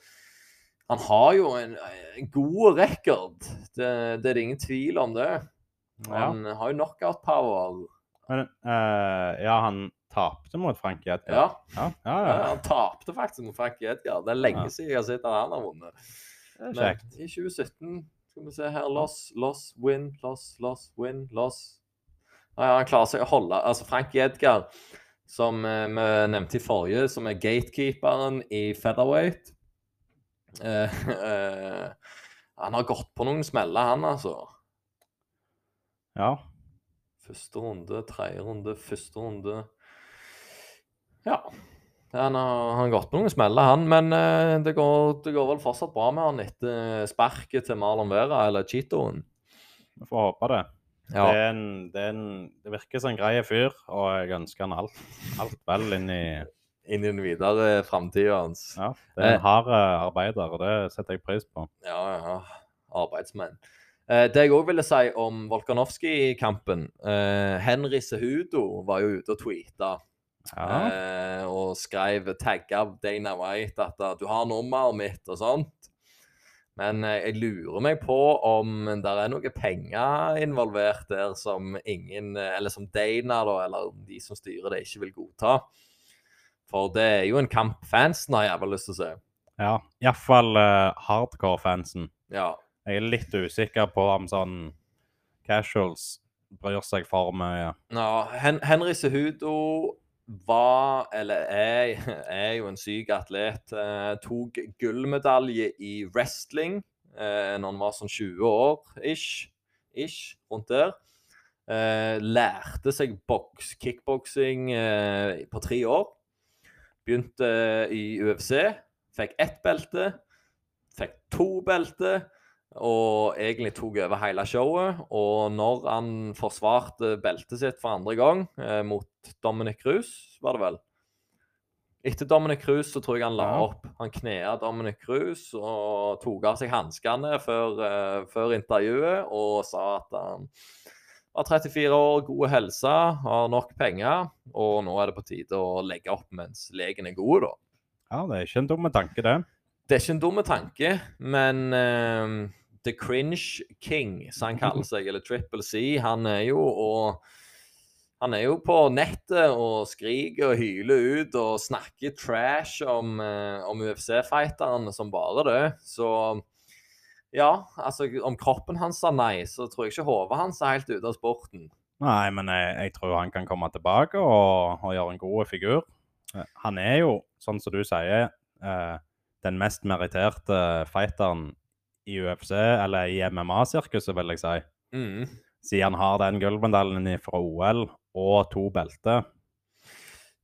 S1: han har jo en, en god rekord. Det, det er det ingen tvil om det.
S2: Ja.
S1: Han har jo knockout power.
S2: Men uh, ja, han tapte mot Frank Edgar.
S1: Ja. Han tapte faktisk mot Frank Edgar. Det er lenge siden jeg har sett han har vunnet. Men
S2: kjekt.
S1: i 2017 skal vi se her Loss, loss, win, loss, loss, win, loss. Ja, han klarer seg å holde Altså, Frank Edgar, som eh, vi nevnte i forrige, som er gatekeeperen i featherweight uh, uh, [LAUGHS] Han har gått på noen smeller, han, altså.
S2: Ja.
S1: Første runde, tredje runde, første runde Ja. Han har, han gått på noen smeller, han. Men eh, det, går, det går vel fortsatt bra med han etter sparket til Marlon Vera, eller Cheetoen.
S2: Vi får håpe det.
S1: Ja.
S2: Det, en, det, en, det virker som en grei fyr, og jeg ønsker han alt, alt vel inn i
S1: Inn i den videre framtida hans.
S2: Ja, det er
S1: Eh.
S2: en hard eh, arbeider, og det setter jeg pris på.
S1: Ja, ja. Arbeidsmenn. Eh, det jeg òg ville si om Volkanovskij-kampen eh, Henry Sehudo var jo ute og tweeta
S2: Ja.
S1: eh, og skrev tagga Dana White at eh, du har nummeret mitt og sånt. Men eh, jeg lurer meg på om det er noe penger involvert der som ingen eh, Eller som Dana, da, eller de som styrer det, ikke vil godta. For det er jo en kamp fansen har jævla lyst til å se.
S2: Ja, iallfall uh, hardcore-fansen.
S1: Ja.
S2: Jeg er litt usikker på om sånn casuals bryr seg for mye.
S1: ja Hen Henry Sehudo var, eller er, [LAUGHS] er jo en syk atlet. Eh, tok gullmedalje i wrestling eh, når han var sånn 20 år ish. ish rundt der. Eh, lærte seg boks, kickboksing eh, på tre år. Begynte i UFC. Fikk ett belte. Fikk to belter. Og egentlig tok over hele showet. Og når han forsvarte beltet sitt for andre gang, eh, mot Dominic Cruz, var det vel Etter Dominic Cruz så tror jeg han la opp. Han knea Dominic Cruz og tok av seg hanskene før, eh, før intervjuet og sa at han var 34 år, god helse, har nok penger, og nå er det på tide å legge opp mens legen er god, da.
S2: Ja, det er ikke en dum tanke, det.
S1: Det er ikke en dum tanke, men eh, The Cringe King, som han kaller seg, eller Triple C, han er jo og han er jo på nettet og skriker og hyler ut og snakker trash om, eh, om UFC-fighterne som bare det. Så ja, altså om kroppen hans sa nei, så tror jeg ikke hodet hans er helt ute av sporten.
S2: Nei, men jeg, jeg tror han kan komme tilbake og, og gjøre en god figur. Eh, Han er jo, sånn som du sier, eh, den mest meritterte fighteren i UFC, eller i MMA-sirkuset, vil jeg si.
S1: Mm.
S2: Siden han har den gullmedaljen fra OL og to belter.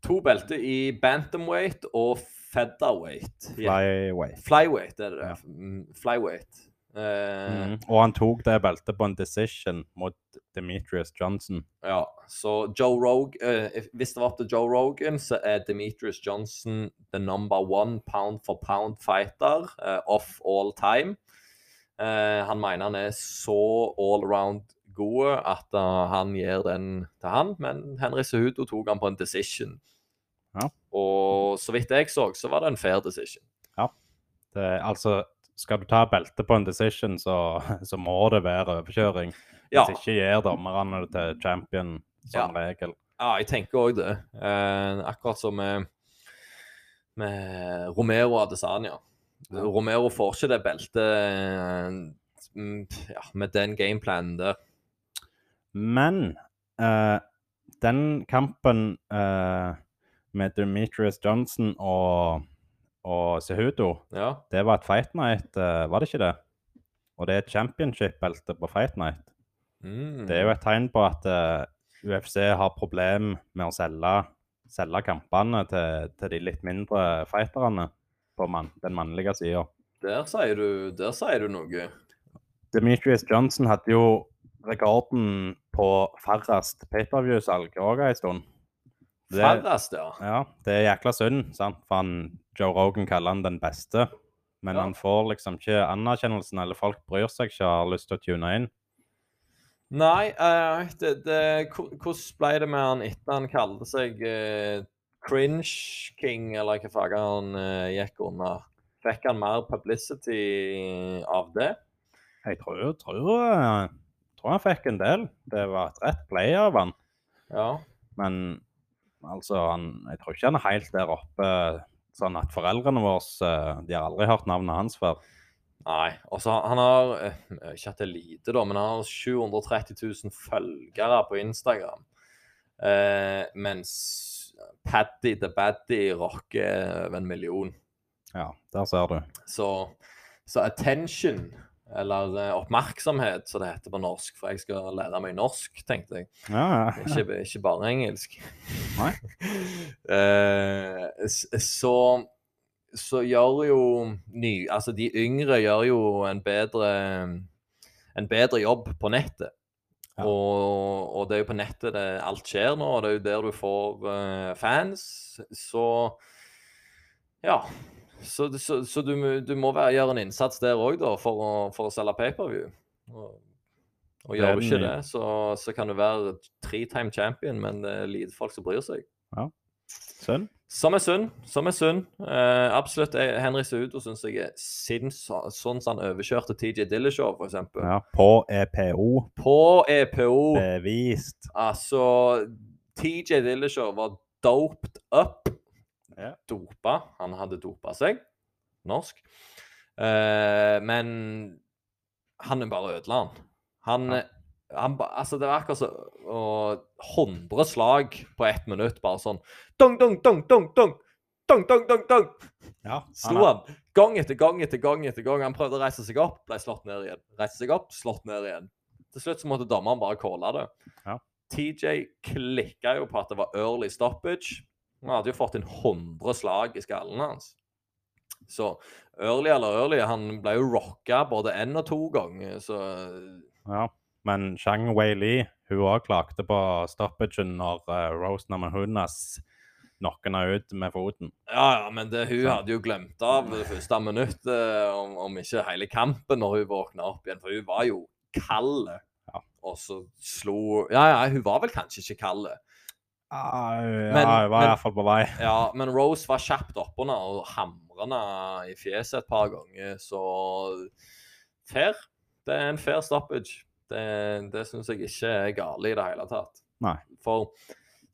S1: To belter i bantamweight og featherweight.
S2: Flyweight.
S1: Flyweight er det det.
S2: Ja.
S1: Mm, Flyweight. Uh,
S2: mm. Og han tok det beltet på en decision mot Demetrius Johnson.
S1: Ja, så Joe Rog uh, Hvis det var til Joe Rogan, så er Demetrius Johnson the number one pound for pound fighter uh, of all time. Eh, han mener han er så all around god at uh, han gir den til han, men Henry Sehudo tok han på en decision.
S2: Ja.
S1: Og så vidt jeg så, så var det en fair decision.
S2: Det, altså, skal du ta beltet på en decision, så, så må det være overkjøring.
S1: Ja,
S2: Hvis ikke gir dommerne det til champion som regel.
S1: ja jeg tenker òg det. Eh, akkurat som med, med Romero Adesanya. Romero får ikke det beltet eh, mm, ja, med den gameplanen der.
S2: Men uh, den kampen uh, med Demetrius Johnson og, og Sehudo,
S1: Ja.
S2: det var et fight night, uh, var det ikke det? Og det er et championship-belte på fight night.
S1: Mm.
S2: Det er jo et tegn på at UFC har problem med å selge, selge kampene til, til de litt mindre fighterne på man, den mannlige sida.
S1: Der sier du, der sier du noe.
S2: Demetrius Johnson hadde jo rekorden på færrest pay-per-view-salg òg en stund.
S1: Færrest, ja.
S2: ja, det er jækla synd, sant? for han, Joe Rogan kaller han den beste. Men
S1: Ja.
S2: han får liksom ikke anerkjennelsen, eller folk bryr seg ikke har lyst til å tune inn.
S1: Nei, uh, det, det, hvordan ble det med han etter han kalte seg eh, Cringe King, eller hva faget han uh, gikk under? Fikk han mer publicity av det?
S2: Jeg tror, tror, eh, tror han fikk en del. Det var et rett play av han.
S1: Ja.
S2: Men altså, han, jeg tror ikke han er helt der oppe sånn at foreldrene våre eh, de har aldri hørt navnet hans før.
S1: Nei. Og så han har Ikke at det er lite, da, men han har 730 000 følgere på Instagram. Eh, mens Paddy the Baddy rocker over en million.
S2: Ja, der ser du.
S1: Så, så attention, eller eh, oppmerksomhet, som det heter på norsk, for jeg skal lære meg norsk, tenkte jeg.
S2: Ja, ja.
S1: Ikke, ikke bare engelsk.
S2: Nei. [LAUGHS]
S1: Eh, så, så gjør jo ny Altså, de yngre gjør jo en bedre en bedre jobb på nettet.
S2: Ja.
S1: Og, og det er jo på nettet det alt skjer nå, og det er jo der du får uh, fans. Så ja. Så, så, så du, du må være, gjøre en innsats der òg, da, for å, for å selge paperview. Og, og gjør du ikke det, så, så kan du være tre-time champion, men det er lite folk som bryr seg.
S2: Synd.
S1: Som er synd. Som er synd. Uh, absolutt. Jeg, Henry Sudo syns jeg er sinnssykt sånn som han overkjørte TJ Dillashaw, f.eks.
S2: Ja, på EPO.
S1: På EPO.
S2: Bevist.
S1: Altså TJ Dillashaw var doped up.
S2: Ja.
S1: Dopa. Han hadde dopa seg. Norsk. Uh, men han bare ødela han. Han,
S2: Ja.
S1: Han Altså, det var akkurat som hundre 100 slag på ett minutt. Bare sånn dong, dong, dong, dong, dong. Dong, dong, dong, dong.
S2: Ja,
S1: Slo han. Gang etter gang etter gang etter gang. Han prøvde å reise seg opp, ble slått ned igjen. Reiste seg opp, slått ned igjen. Til slutt så måtte dommeren bare calle det.
S2: Ja.
S1: TJ klikka jo på at det var early stoppage. Han hadde jo fått inn 100 slag i skallen hans. Så early eller early, han ble jo rocka både én og to ganger, så
S2: Ja. Men Shang Wei Li hun òg klagde på stoppagen når uh, Rose Namahunas knocka henne ut med foten.
S1: Ja, ja, men det, hun hadde jo glemt av det første minuttet, om, om ikke hele kampen, når hun våkna opp igjen. For hun var jo kald.
S2: Ja.
S1: Og så slo Ja, ja, hun var vel kanskje ikke kald.
S2: Ja,
S1: Men-
S2: jeg var
S1: men-
S2: iallfall på vei.
S1: Ja, men Rose var kjapt oppunder og hamra henne i fjeset et par ganger, så fair. Det er en fair stoppage. Det, det syns jeg ikke er gale i det hele tatt.
S2: Nei.
S1: For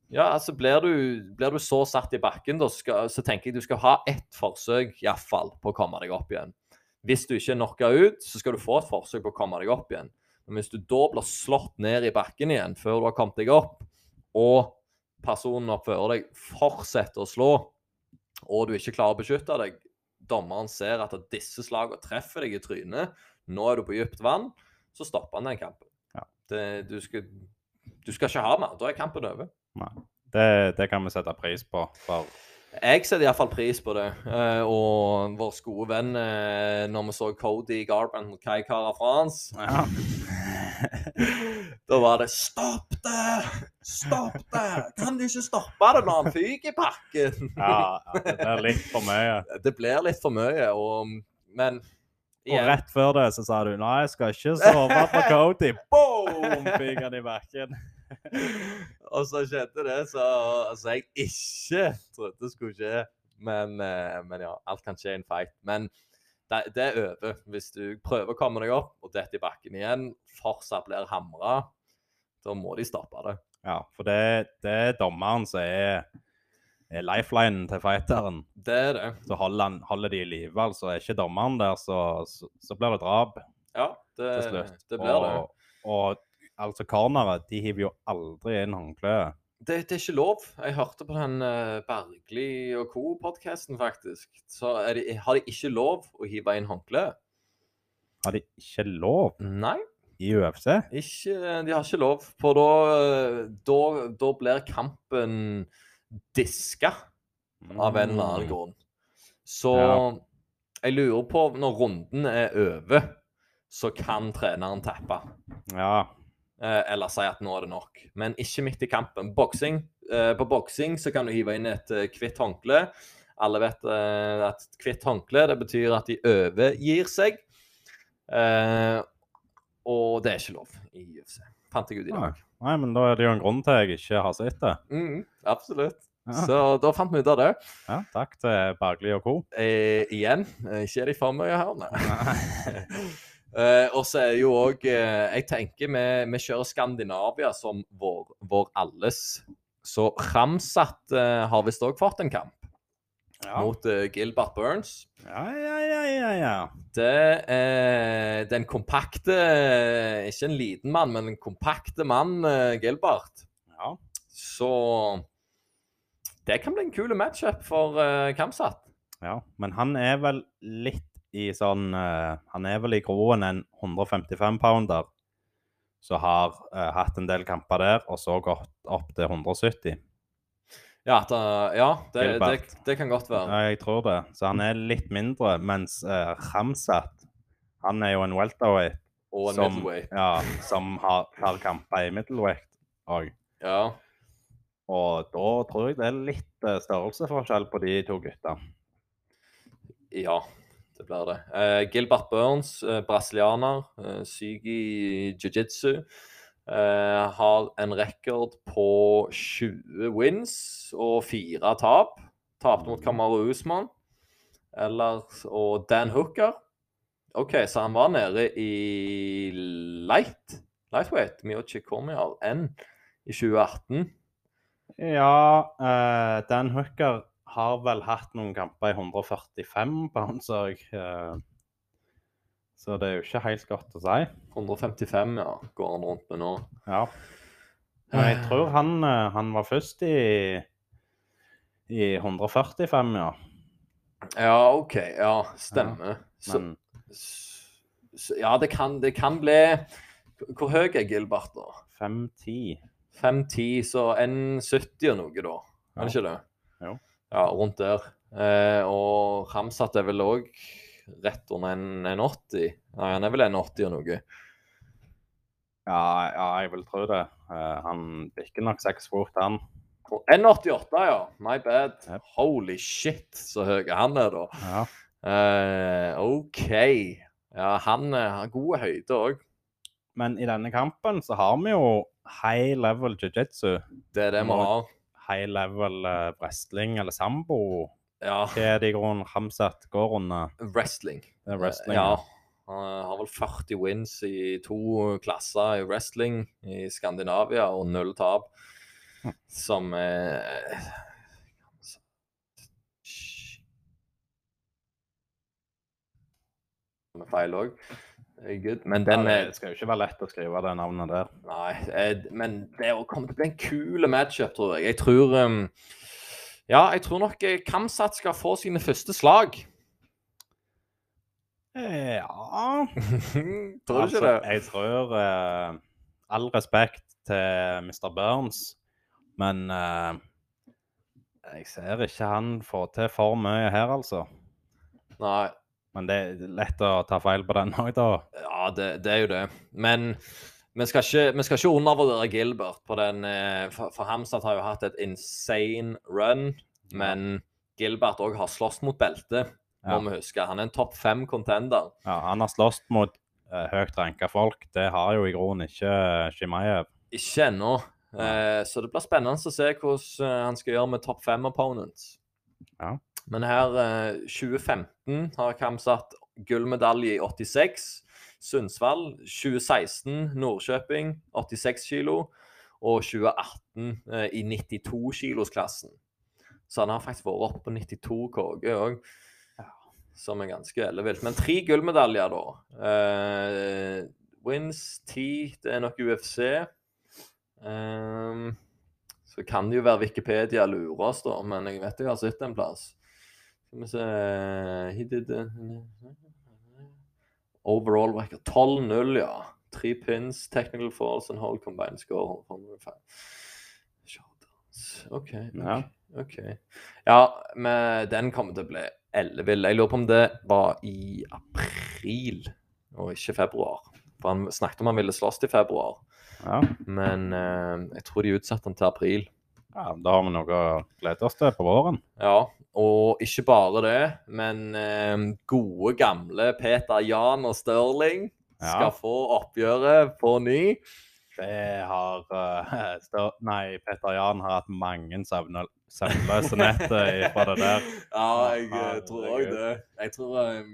S1: ja, altså blir du, blir du så satt i bakken, da, skal, så tenker jeg du skal ha ett forsøk iallfall på å komme deg opp igjen. Hvis du ikke er knocka ut, så skal du få et forsøk på å komme deg opp igjen. Men hvis du da blir slått ned i bakken igjen før du har kommet deg opp, og personen oppfører deg fortsetter å slå, og du ikke klarer å beskytte deg, dommeren ser at disse slagene treffer deg i trynet, nå er du på dypt vann, så stopper han den kampen.
S2: Ja.
S1: Det, du, skal, du skal ikke ha mer. Da er kampen over.
S2: Nei. Det, det kan vi sette pris på. For
S1: Jeg setter iallfall pris på det. Eh, og vår gode venn eh, når vi så Cody Garban mot Kai Cara France
S2: ja. [LAUGHS]
S1: Da var det 'Stopp det! Stopp det! Kan du ikke stoppe det når han fyker i pakken?'
S2: ja, ja, det blir litt for mye. [LAUGHS]
S1: Det blir litt for mye, og Men
S2: Og rett før det så sa du nei, jeg skal ikke sove på Cody. [LAUGHS] Boom! Fikk han i bakken. [LAUGHS]
S1: Og så skjedde det så, altså, jeg ikke trodde skulle skje. Men, eh, men ja, alt kan skje i en fight. Men det, det er over. Hvis du prøver å komme deg opp og detter i bakken igjen, fortsatt blir hamra, da må de stoppe det.
S2: Ja, for det, det er dommeren som er, er lifelinen til fighteren.
S1: Det er det.
S2: Så holder, han, holder de i live. Altså, er ikke dommeren der, så, så, så blir det drap
S1: Ja, det,
S2: til slutt.
S1: det blir det.
S2: og, og altså, corneret, de hiver jo aldri inn håndkleet.
S1: det. Det er ikke lov. Jeg hørte på den uh, Bergli og co-podkasten, faktisk. Så de, har de ikke lov å hive inn håndkle.
S2: Har de ikke lov
S1: Nei.
S2: i UFC?
S1: Ikke, de har ikke lov, for da, da, da blir kampen diska av en eller annen
S2: Mm.
S1: grunn. Så
S2: Ja.
S1: jeg lurer på, når runden er over, så kan treneren tappe.
S2: Ja.
S1: Eh, eller si at nå er det nok. Men ikke midt i kampen. Boksing. Eh, på boksing så kan du hive inn et eh, hvitt håndkle. Alle vet eh, at hvitt håndkle det betyr at de overgir seg. Eh, og det er ikke lov i UFC. Fant jeg ut i dag.
S2: Nei, men da er det jo en grunn til jeg ikke har sett det.
S1: Mm, absolutt.
S2: Ja.
S1: Så da fant vi ut av det.
S2: Ja, takk til Bergli og co.
S1: Eh, igjen, eh, ikke er de for mye her, nei. [LAUGHS] Eh, og så er det jo òg eh, Jeg tenker vi, vi kjører Skandinavia som vår, vår alles. Så Ramsat eh, har visst òg fått en kamp
S2: Ja.
S1: mot uh, Gilbert Burns.
S2: ja, ja, ja, ja, ja.
S1: Det er den kompakte Ikke en liten mann, men den kompakte mann, uh, Gilbert.
S2: ja.
S1: Så det kan bli en kul matchup for uh, Kamsat.
S2: Ja, men han er vel litt i sånn eh, Han er vel i groen en 155 pounder som har eh, hatt en del kamper der, og så gått opp til 170.
S1: Ja, at, uh, ja det, det, det kan godt være.
S2: Ja, jeg tror det. Så han er litt mindre, mens uh, Ramsat han er jo en welterweight
S1: Og en
S2: som,
S1: middleweight.
S2: ja, som har, har kamper i middleweight òg.
S1: Ja.
S2: Og da tror jeg det er litt uh, størrelsesforskjell på de to gutta.
S1: ja, det blir det. Uh, Gilbert Burns, eh, brasilianer, syk i jiu-jitsu. Eh, har en rekord på 20 wins og fire tap. Tapte mot Kamaru Usman. Eller, og Dan Hooker. OK, så han var nede i light, lightweight, Miochi Cormier, N, i 2018.
S2: Ja, uh, Dan Hooker har vel hatt noen kamper i 145 på så jeg. eh, så det er jo ikke helt godt å si.
S1: 155, ja, går han rundt med nå.
S2: Ja. Men jeg tror han, eh, han var først i, i 145, ja.
S1: Ja, OK. Ja, stemmer. Ja,
S2: Men
S1: så, ja, det kan, det kan bli Hvor høy er Gilbert, da?
S2: 5-10
S1: 5-10, så 1,70 og noe, da. Er det ikke det?
S2: Jo.
S1: Ja, rundt der. Eh, og Ramsat er vel òg rett under 1,80. Nei, han er vel 1,80 og noe.
S2: ja, ja, jeg vil tro det. Eh, han bikker nok seks fort, han.
S1: 1,88, ja. My bad.
S2: Yep.
S1: Holy shit, så høy han er, da.
S2: Ja.
S1: Uh, OK. Ja, han eh, har god høyde òg.
S2: Men i denne kampen så har vi jo high level jiu-jitsu.
S1: Det er det vi har.
S2: High level wrestling eller sambo.
S1: Ja,
S2: Hva er det i grunnen Hamzat går under?
S1: wrestling.
S2: Det er wrestling.
S1: Ja. Han har vel 40 wins i to klasser i wrestling i Skandinavia og null tap. Som eh, med feil òg. Men den
S2: ja, det skal jo ikke være lett å skrive det navnet der.
S1: Nei, eh, men det kommer komme til å bli en kul matchup, tror jeg. Jeg tror um, Ja, jeg tror nok eh, Kamsat skal få sine første slag.
S2: Ja [LAUGHS]
S1: tror du
S2: altså,
S1: ikke det?
S2: Jeg tror uh, All respekt til Mr. Burns, men uh, jeg ser ikke han får til for mye her, altså.
S1: Nei.
S2: Men det er lett å ta feil på den òg, da.
S1: Ja, det, det er jo det. Men vi skal ikke, vi skal ikke undervurdere Gilbert på den eh, For, for Hamzat har jo hatt et insane run, men Gilbert òg har slåss mot beltet, må
S2: Ja.
S1: vi huske. Han er en topp fem contender.
S2: Ja, han har slåss mot uh, høyt ranka folk. Det har jo i grunnen ikke Shimayev.
S1: Ikke ennå. Uh, så det blir spennende å se hvordan eh, han skal gjøre med topp fem opponents.
S2: Ja.
S1: Men her, uh, 2015 har Kamsat gullmedalje i 86. Sundsvall 2016 Nordkjøping 86 kilo. Og 2018 eh, i 92-kilosklassen. Så han har faktisk vært oppe på 92 KG òg. Som er ganske ellevilt. Men tre gullmedaljer, da. Eh, wins 10, det er nok UFC. Um, så kan det jo være Wikipedia lurer oss, da, men jeg vet jeg har sett en plass. Skal vi se He did Overall record 12-0, ja. Tre pins, technical falls and whole combined score. 105. OK.
S2: Ja.
S1: ok. Ja, men den kommer til å bli ellevill. Jeg lurer på om det var i april og ikke februar. For han snakket om han ville slåss til februar.
S2: Ja.
S1: Men eh, jeg tror de utsatte han til april.
S2: ja, da har vi noe å glede oss til på våren.
S1: Ja, og ikke bare det, men eh, gode, gamle Peter Jan og Stirling
S2: Ja.
S1: skal få oppgjøret på ny.
S2: Det har uh. Nei, Petter Jan har hatt mange søvnløse netter [LAUGHS] fra det der.
S1: Ja, jeg eh, tror òg det. Jeg tror um,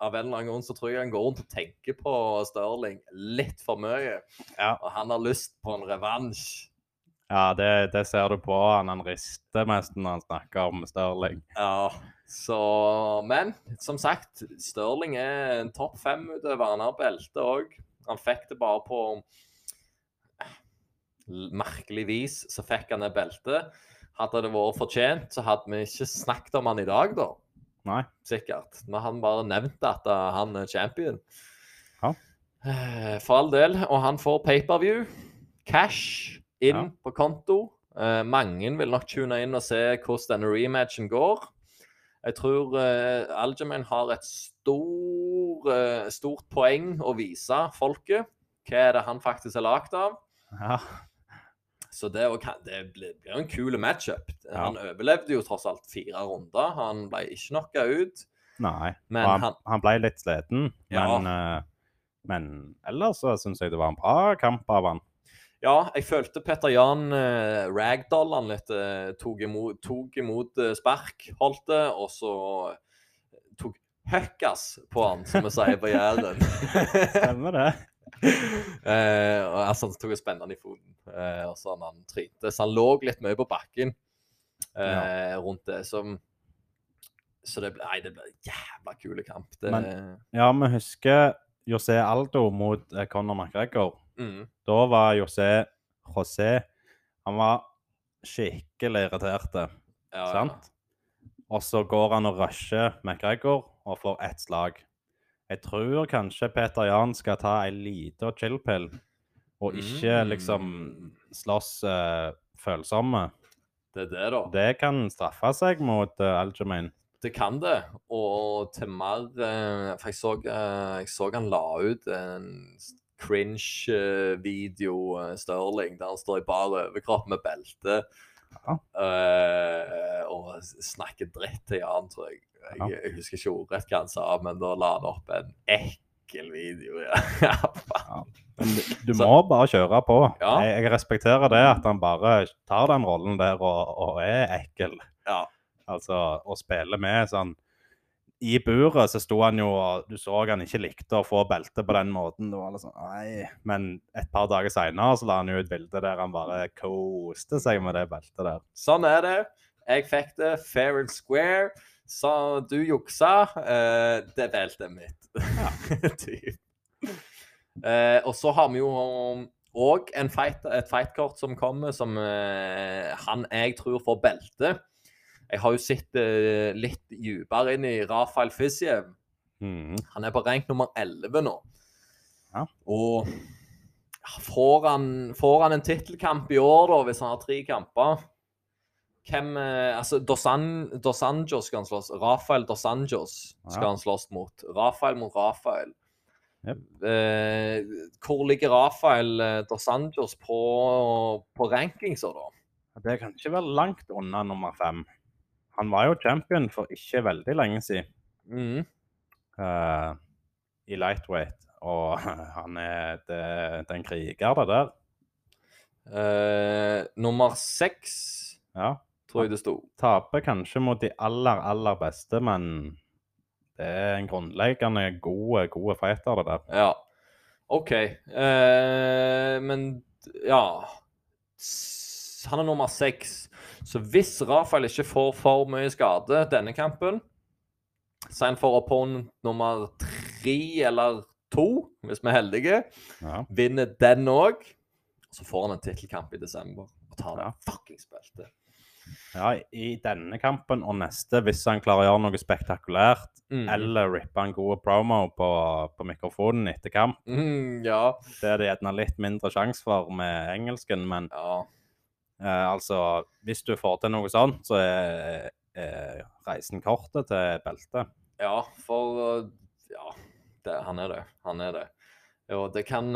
S1: Av en eller annen grunn så tror jeg han går rundt og tenker på Stirling litt for mye.
S2: Ja.
S1: Og han har lyst på en revansj.
S2: Ja, det, det ser du på han. Han rister mest når han snakker om Stirling.
S1: Ja, så Men som sagt, Stirling er en topp fem-utøver. Han har belte òg. Han fikk det bare på merkelig vis. Så fikk han det beltet. Hadde det vært fortjent, så hadde vi ikke snakket om han i dag, da.
S2: Nei.
S1: Sikkert. Men han bare nevnt at eh, han er champion.
S2: Ja.
S1: Eh, For all del. Og han får paperview. Cash inn
S2: Ja.
S1: på konto. Uh, mange vil nok tune inn og se hvordan denne rematchen går. Jeg tror uh, Algerman har et stor, uh, stort poeng å vise folket. Hva er det han faktisk er lagd av?
S2: Ja.
S1: Så det, det blir en kul matchup.
S2: Ja.
S1: Han overlevde jo tross alt fire runder. Han ble ikke knocka ut.
S2: Nei.
S1: Men
S2: han,
S1: han-
S2: han ble litt sliten,
S1: Ja.
S2: men, uh, men ellers så syns jeg det var en bra kamp av han.
S1: Ja, jeg følte Petter Jan eh, ragdoll han litt. eh, tok imot, tok imot eh, spark, holdt det, og så tok høkkas på han, som vi sier på Jæren. [LAUGHS]
S2: Stemmer det. [LAUGHS]
S1: Eh, og altså, han tok og spente han i foten, eh, og så han, han trynte. Så han lå litt mye på bakken eh, rundt det. Så, så det ble, nei, det ble en jævla kul kamp. Det,
S2: Ja, vi husker José Aldo mot eh, Conor McGregor.
S1: Mm,
S2: Da var José José Han var skikkelig irritert,
S1: ja, ja.
S2: Og så går han og rusher McGregor og får ett slag. Jeg tror kanskje Peter Jan skal ta ei lita chill-pill, og ikke liksom
S1: Mm.
S2: slåss uh, følsomme.
S1: Det er det, da.
S2: Det kan straffe seg mot uh, Algermain.
S1: Det kan det. Og til mer eh, For jeg så, jeg så han la ut en cringe-video, Sterling, Stirling, der han står i bar overkropp med belte
S2: Ja.
S1: eh, og snakker dritt til Jan, tror jeg. Jeg,
S2: Ja.
S1: jeg husker ikke ordrett hva han sa, men da la han opp en ekkel video. [LAUGHS] Ja.
S2: Men du, må
S1: Så-
S2: bare kjøre på.
S1: Ja.
S2: Jeg, jeg respekterer det at han bare tar den rollen der og, og er ekkel.
S1: ja.
S2: Altså, og spiller med sånn I buret så sto han jo og Du så han ikke likte å få belte på den måten. Det var liksom, nei. Men et par dager seinere så la han jo ut bilde der han bare koste seg med det beltet der.
S1: Sånn er det. Jeg fikk det fair and square. Så du juksa. Uh, det er beltet mitt. [LAUGHS] Typ. uh, og så har vi jo òg fight, et fightkort som kommer, som uh, han jeg tror får belte. Jeg har jo sett uh, litt dypere inn i Rafael Fiziev.
S2: Mhm.
S1: Han er på rank nummer 11 nå.
S2: Ja.
S1: Og får han, får han en tittelkamp i år, da, hvis han har tre kamper? Hvem uh, Altså, Dos, An Dos Anjos skal han slåss Rafael Dos Anjos skal
S2: Ja.
S1: han slåss mot. Rafael mot Rafael.
S2: Yep.
S1: Uh, hvor ligger Rafael eh, Dos Anjos på, på rankingser, da?
S2: Det kan ikke være langt unna nummer fem. Han var jo champion for ikke veldig lenge siden
S1: mm.
S2: uh, i lightweight. Og [LAUGHS] han er, det, er kriger, det der.
S1: Uh, nummer seks,
S2: Ja.
S1: tror jeg det sto.
S2: Taper kanskje mot de aller, aller beste, men det er en grunnleggende gode, gode fighter, det der.
S1: Ja. OK. Uh, men ja Han er nummer seks. Så hvis Rafael ikke får for mye skade denne kampen, så er han for opponent nummer tre eller to, hvis vi er heldige,
S2: Ja.
S1: vinner den òg, så får han en tittelkamp i desember og tar det
S2: Ja.
S1: fuckings beltet.
S2: ja, i denne kampen og neste, hvis han klarer å gjøre noe spektakulært,
S1: Mm.
S2: eller rippe en god promo på, på mikrofonen etter kamp,
S1: Mm, ja.
S2: det er det gjerne litt mindre sjanse for med engelsken, men
S1: ja.
S2: Eh, altså, hvis du får til noe sånt, så er, er reisen kortet til beltet.
S1: Ja, for uh, Ja, det, han er det. Han er det. Og det kan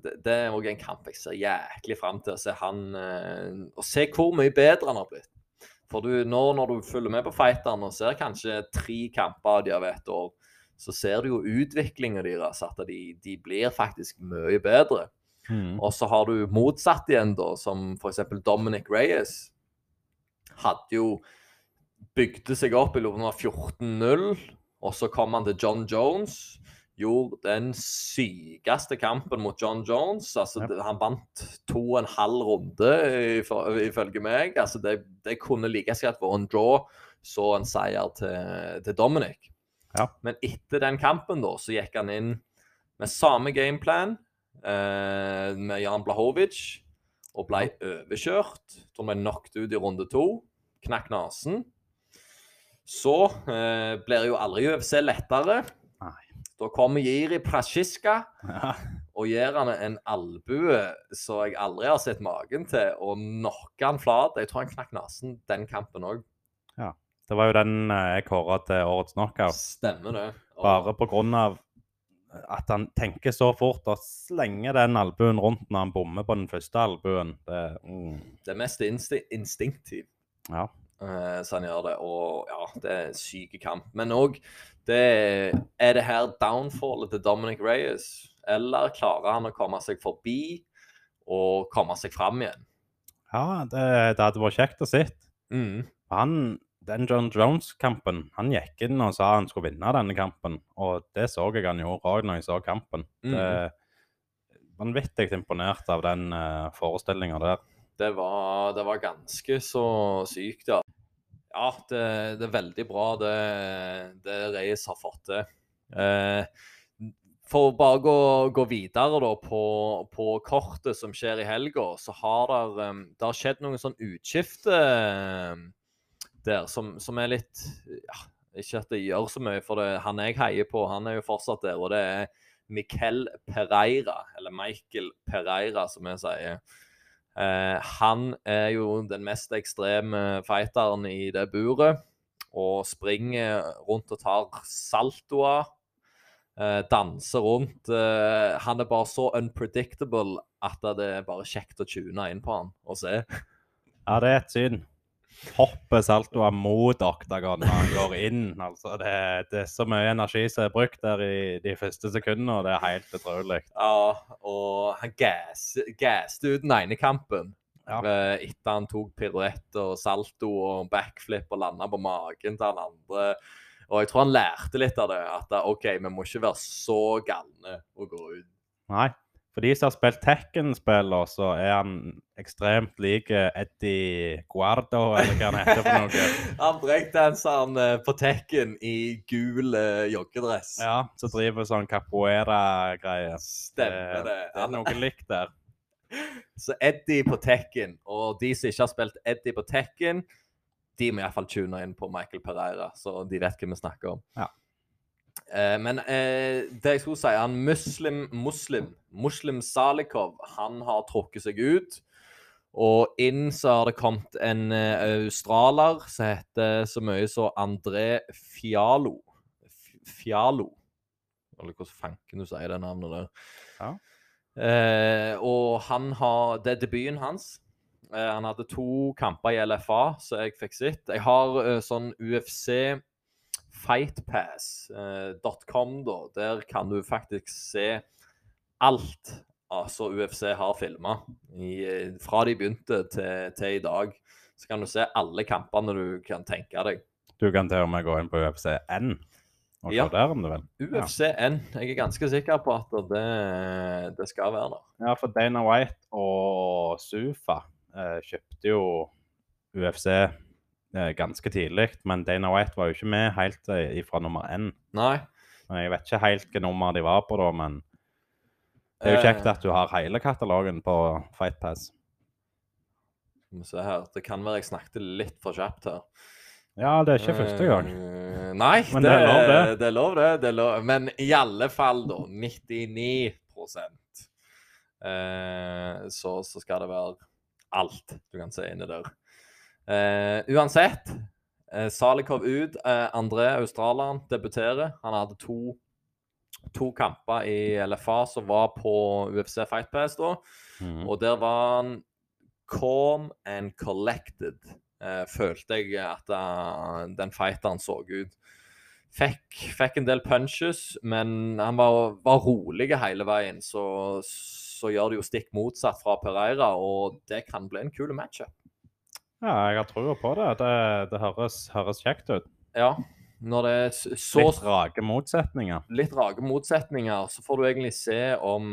S1: Det, det er òg en kamp jeg ser jæklig fram til. Å se han Å se hvor mye bedre han har blitt. For du, nå når du følger med på fighterne og ser kanskje tre kamper de har vært over, så ser du jo utviklinga deres, at de, de blir faktisk mye bedre. Og så har du motsatt igjen, da, som f.eks. Dominic Reyes. Hadde jo Bygde seg opp i loven av 14-0, og så kom han til John Jones. Gjorde den sykeste kampen mot John Jones. Altså,
S2: Ja.
S1: Han vant to og en halv runde, ifølge meg. Altså, det, det kunne like så godt vært en draw, så en seier til, til Dominic.
S2: Ja.
S1: Men etter den kampen, da, så gikk han inn med samme gameplan eh, med Jan Blahovic og ble overkjørt. Han ble knocked ut i runde to. Knakk nesen. Så eh, blir jo aldri UFC lettere.
S2: Nei.
S1: Da kommer Jiri Prasjiska
S2: Ja.
S1: og gir han en albue som jeg aldri har sett magen til, og knocker han flat. Jeg tror han knakk nesen den kampen òg.
S2: Det var jo den eh, jeg kåra til årets knockout.
S1: Stemmer det. Og-
S2: Bare på grunn av at han tenker så fort og slenger den albuen rundt når han bommer på den første albuen. Det, mm,
S1: Det er mest insti instinktivt.
S2: ja.
S1: Eh, så han gjør det. Og ja, det er en syk kamp. Men òg Er det her downfallet til Dominic Reyes? Eller klarer han å komme seg forbi og komme seg fram igjen.
S2: Ja, det, det hadde vært kjekt å se.
S1: Mm.
S2: Han, den John Jones-kampen, han gikk inn og sa han skulle vinne denne kampen. Og det så jeg han gjorde òg når jeg så kampen.
S1: Mm.
S2: Det Vanvittig imponert av den uh, forestillinga der.
S1: Det var, det var ganske så sykt, ja. Ja, det, det er veldig bra det, det Reyes har fått til. Eh, for å bare gå, gå videre da på, på kortet som skjer i helga, så har det, um, det har skjedd noen sånn utskifte um, der som, som er litt ja, Ikke at det gjør så mye, for det, han jeg heier på, han er jo fortsatt der. Og det er Miquel Pereira, eller Michael Pereira, som vi sier. Eh, han er jo den mest ekstreme fighteren i det buret. Og springer rundt og tar saltoer. Eh, danser rundt. Eh, han er bare så unpredictable at det er bare kjekt å tune inn på han og se.
S2: Ja, det er et syn. Hopper Saltoa mot oktagon når han går inn. altså det, det, er så mye energi som er brukt der i de første sekundene, og det er helt utrolig.
S1: Ja, og han gasset ut den ene kampen.
S2: Ja.
S1: Eh, etter han tok piruett og salto og backflip og landa på magen til han andre. Og jeg tror han lærte litt av det. At OK, vi må ikke være så galne og gå ut.
S2: Nei. For de som har spilt Tekken-spiller, så er han ekstremt lik Eddie Guardo, eller hva han heter for noe. [LAUGHS]
S1: han breakdanseren han eh, på Tekken i gul uh, joggedress.
S2: Ja, så driver sånn capoeira-greier.
S1: Stemmer det.
S2: Det er noe likt der. [LAUGHS]
S1: Så Eddie på Tekken, og de som ikke har spilt Eddie på Tekken, de må iallfall tune inn på Michael Pereira, så de vet hva vi snakker om.
S2: Ja.
S1: Eh, men eh, det jeg skulle si, han muslim, muslim, muslim Salikov, han har trukket seg ut. Og inn så har det kommet en australer australier som heter så mye som André Fialo. Fialo. Eller hvordan fanken du sier det navnet der.
S2: Ja.
S1: Eh, og han har Det er debuten hans. Eh, han hadde to kamper i LFA, så jeg fikk sitt. Jeg har eh, sånn UFC fightpass.com, da. Der kan du faktisk se alt altså UFC har filma. Fra de begynte til, til, i dag. Så kan du se alle kampene du kan tenke deg.
S2: Du kan til og med gå inn på UFC1 og
S1: Ja.
S2: se der om du vil.
S1: UFC1. Jeg er ganske sikker på at det, det skal være der.
S2: Ja, for Dana White og Sufa eh, kjøpte jo UFC eh, ganske tidlig, men Dana White var jo ikke med helt fra ifra nummer én.
S1: Nei.
S2: Men Jeg vet ikke helt hvilket nummer de var på da, men det er jo kjekt
S1: Eh.
S2: at du har hele katalogen på Fight Pass.
S1: Se her. Det kan være jeg snakket litt for kjapt her.
S2: Ja, det er ikke første gang.
S1: Uh, nei, [LAUGHS]
S2: Men
S1: det,
S2: det er lov, det.
S1: det er lov, det. det er lov. Men i alle fall, da. 99 uh, så, så skal det være alt du kan se inni der. Eh, uansett. uh, Salikov ut. Uh, André australieren debuterer. Han hadde to, to kamper i LFA som var på UFC Fight Pass da.
S2: Mm.
S1: Og der var han calm and collected, uh, følte jeg at den fighteren så ut. Fikk, fikk en del punches, men han var, var rolig hele veien. Så, så gjør det jo stikk motsatt fra Pereira, og det kan bli en kul matchup.
S2: Ja, jeg har trua på det. Det, det høres, høres kjekt ut.
S1: Ja, når det er så
S2: Litt rake motsetninger.
S1: litt rake motsetninger, så får du egentlig se om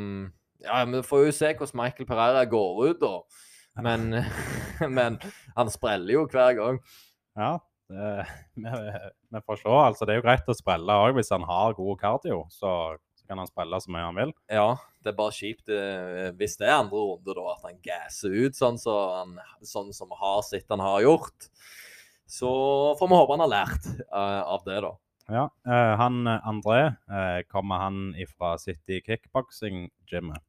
S1: Ja, vi får jo se hvordan Michael Pereira går ut, da. Men, [LAUGHS] men han spreller jo hver gang.
S2: Ja, det, vi, vi får se. Altså, det er jo greit å sprelle òg hvis han har god cardio. Så, så kan han sprelle så mye han vil.
S1: Ja, det er bare kjipt eh, hvis det er andre runde, da, at han gasser ut sånn, så han, sånn som har sett han har gjort. Så får vi håpe han har lært uh, av det, da.
S2: Ja, uh, han André, uh, kommer han ifra City Kickboxing-gymmet?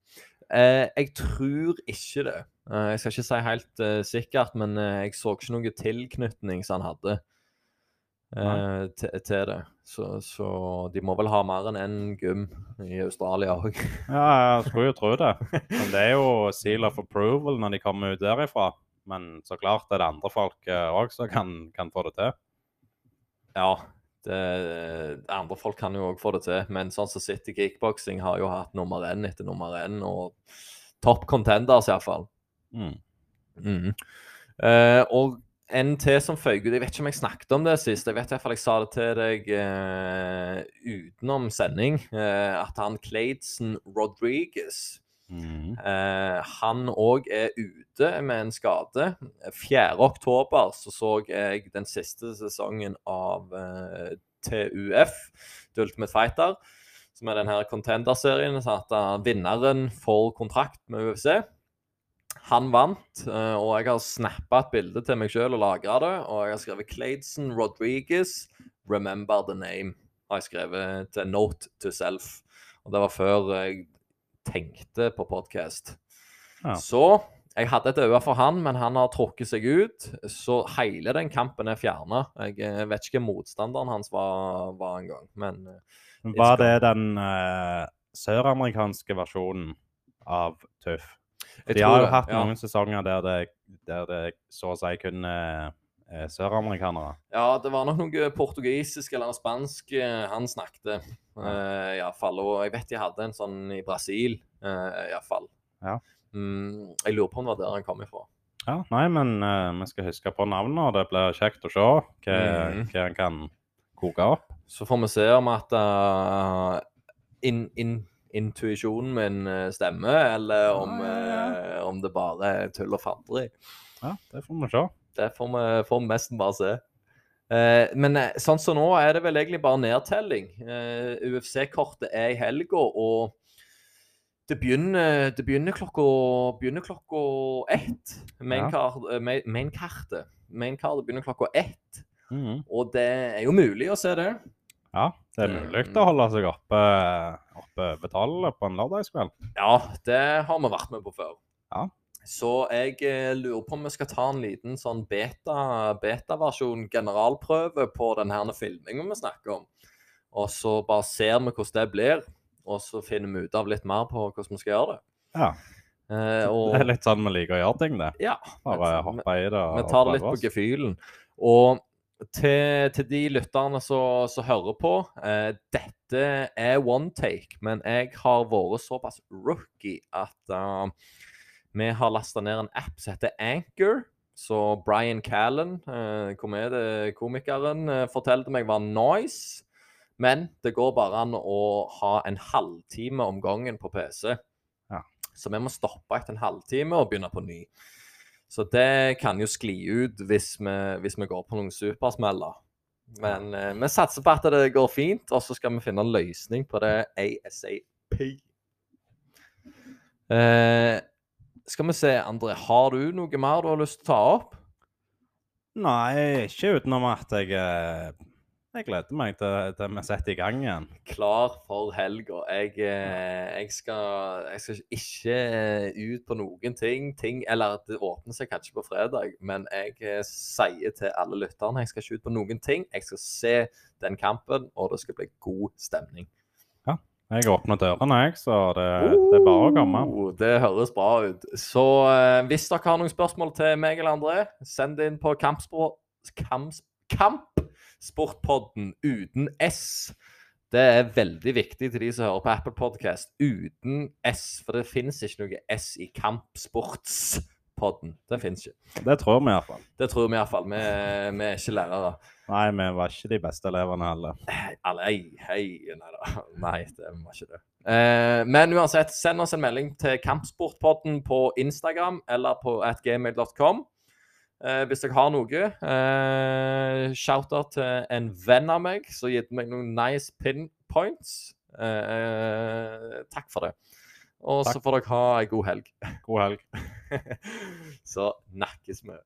S1: Jeg tror ikke det. Jeg skal ikke si helt sikkert, men jeg så ikke noe tilknytning som han hadde eh, til, til det. Så, så de må vel ha mer enn én gym i Australia òg. [LAUGHS]
S2: Ja, jeg skulle jo tro det. Men det er jo seal of approval når de kommer ut derifra. Men så klart er det andre folk òg som kan, kan få det til.
S1: Ja, det, andre folk kan jo òg få det til, men sånn som City Kickboxing har jo hatt nummer én etter nummer én, og Topp contenders, iallfall.
S2: Mm.
S1: Mm. Eh, og en til som føyk ut Jeg vet ikke om jeg snakket om det sist. Jeg vet i hvert fall jeg sa det til deg uh, utenom sending. Uh, at han Claidson Rodriguez
S2: Mm.
S1: uh, Han òg er ute med en skade. 4. oktober så så jeg den siste sesongen av TUF, The Ultimate Fighter, som er denne contender-serien. Vinneren får kontrakt med UFC. Han vant, eh, og jeg har snappa et bilde til meg sjøl og lagra det. Og jeg har skrevet Claidson Rodriguez, 'Remember the name'. Har jeg skrevet til Note to Self. Og det var før jeg tenkte på podkast.
S2: Ja.
S1: Så jeg hadde et øye for han, men han har trukket seg ut. Så hele den kampen er fjerna. Jeg eh, vet ikke hvem motstanderen hans var, var engang, men eh,
S2: Var
S1: It's
S2: det den uh, søramerikanske versjonen av Tuff?
S1: Jeg
S2: De
S1: tror
S2: har jo hatt
S1: ja.
S2: noen sesonger der det, der det så å si kun er eh, søramerikanere.
S1: Ja, det var nok noe portugisisk eller spansk eh, han snakket. Uh, Iallfall. Og jeg vet de hadde en sånn i Brasil, uh, iallfall.
S2: Ja.
S1: Mm, jeg lurer på om det var der han kom ifra.
S2: Ja, nei, men eh, vi skal huske på navnet, og det blir kjekt å se hva,
S1: mm.
S2: hva en kan koke opp.
S1: Så får vi se om at uh, in, in, intuisjonen min eh, stemmer, eller om,
S2: Ja, ja,
S1: eh, om det bare er tull og fanteri.
S2: Ja, det får vi se.
S1: Det får vi, får vi nesten bare se. Eh, men sånn som nå er det vel egentlig bare nedtelling. Eh, UFC-kortet er i helga, og det begynner, det begynner klokka begynner klokka ett. Mainkartet
S2: Ja.
S1: main, main, Mainkartet begynner klokka ett.
S2: Mhm.
S1: Og det er jo mulig å se det.
S2: Ja, det er mulig å holde seg oppe, oppe tallet på en lørdagskveld.
S1: Ja, det har vi vært med på før.
S2: Ja.
S1: Så jeg eh, lurer på om vi skal ta en liten sånn beta- beta-versjon, generalprøve, på denne filminga vi snakker om. Og så bare ser vi hvordan det blir, og så finner vi ut av litt mer på hvordan vi skal gjøre det.
S2: Ja,
S1: Eh, og,
S2: det er litt sånn vi liker å gjøre ting, det.
S1: ja,
S2: Bare
S1: vi-
S2: hoppe i det
S1: vi tar det litt på gefühlen. Og til, til de lytterne som hører på eh, Dette er one take, men jeg har vært såpass rookie at uh, vi har lasta ned en app som heter Anchor. Så Brian Callen, eh, komediekomikeren, eh, fortalte meg var nice. Men det går bare an å ha en halvtime om gangen på PC.
S2: Ja.
S1: Så vi må stoppe etter en halvtime og begynne på ny. Så det kan jo skli ut hvis vi, hvis vi går på noen supersmeller. Men eh, vi satser på at det går fint, og så skal vi finne en løsning på det ASAP. Eh, skal vi se, André, har du noe mer du har lyst til å ta opp?
S2: Nei, ikke utenom at jeg eh, Jeg gleder meg til, til vi setter i gang igjen.
S1: Klar for helga. Jeg, eh, jeg, skal, jeg skal ikke eh, ut på noen ting. ting. Eller det åpner seg kanskje på fredag, men jeg eh, sier til alle lytterne jeg skal ikke ut på noen ting. Jeg skal se den kampen, og det skal bli god stemning.
S2: Jeg åpner dørene, jeg, så det, det er bare å komme.
S1: Oh, det høres bra ut. Så hvis dere har noen spørsmål til meg eller André, send det inn på kampsport, kamps, Kampsportpodden uten S. Det er veldig viktig til de som hører på Apple Podcast uten S, for det finnes ikke noe S i Kampsportspodden. Det finnes ikke.
S2: Det tror vi iallfall.
S1: Det tror vi iallfall. Vi, vi er ikke lærere.
S2: Nei, vi var ikke de beste elevene heller.
S1: Alle, hei, hei, nei da. [LAUGHS] Nei, det var ikke det. Eh, men uansett, send oss en melding til Kampsportpodden på Instagram eller på atgmail.com. Eh, hvis dere har noe. Eh, Shout-out til en venn av meg som gitt meg noen nice pinpoints. Eh, eh, takk for det. Og så får dere ha ei god helg.
S2: God helg. [LAUGHS]
S1: så snakkes vi.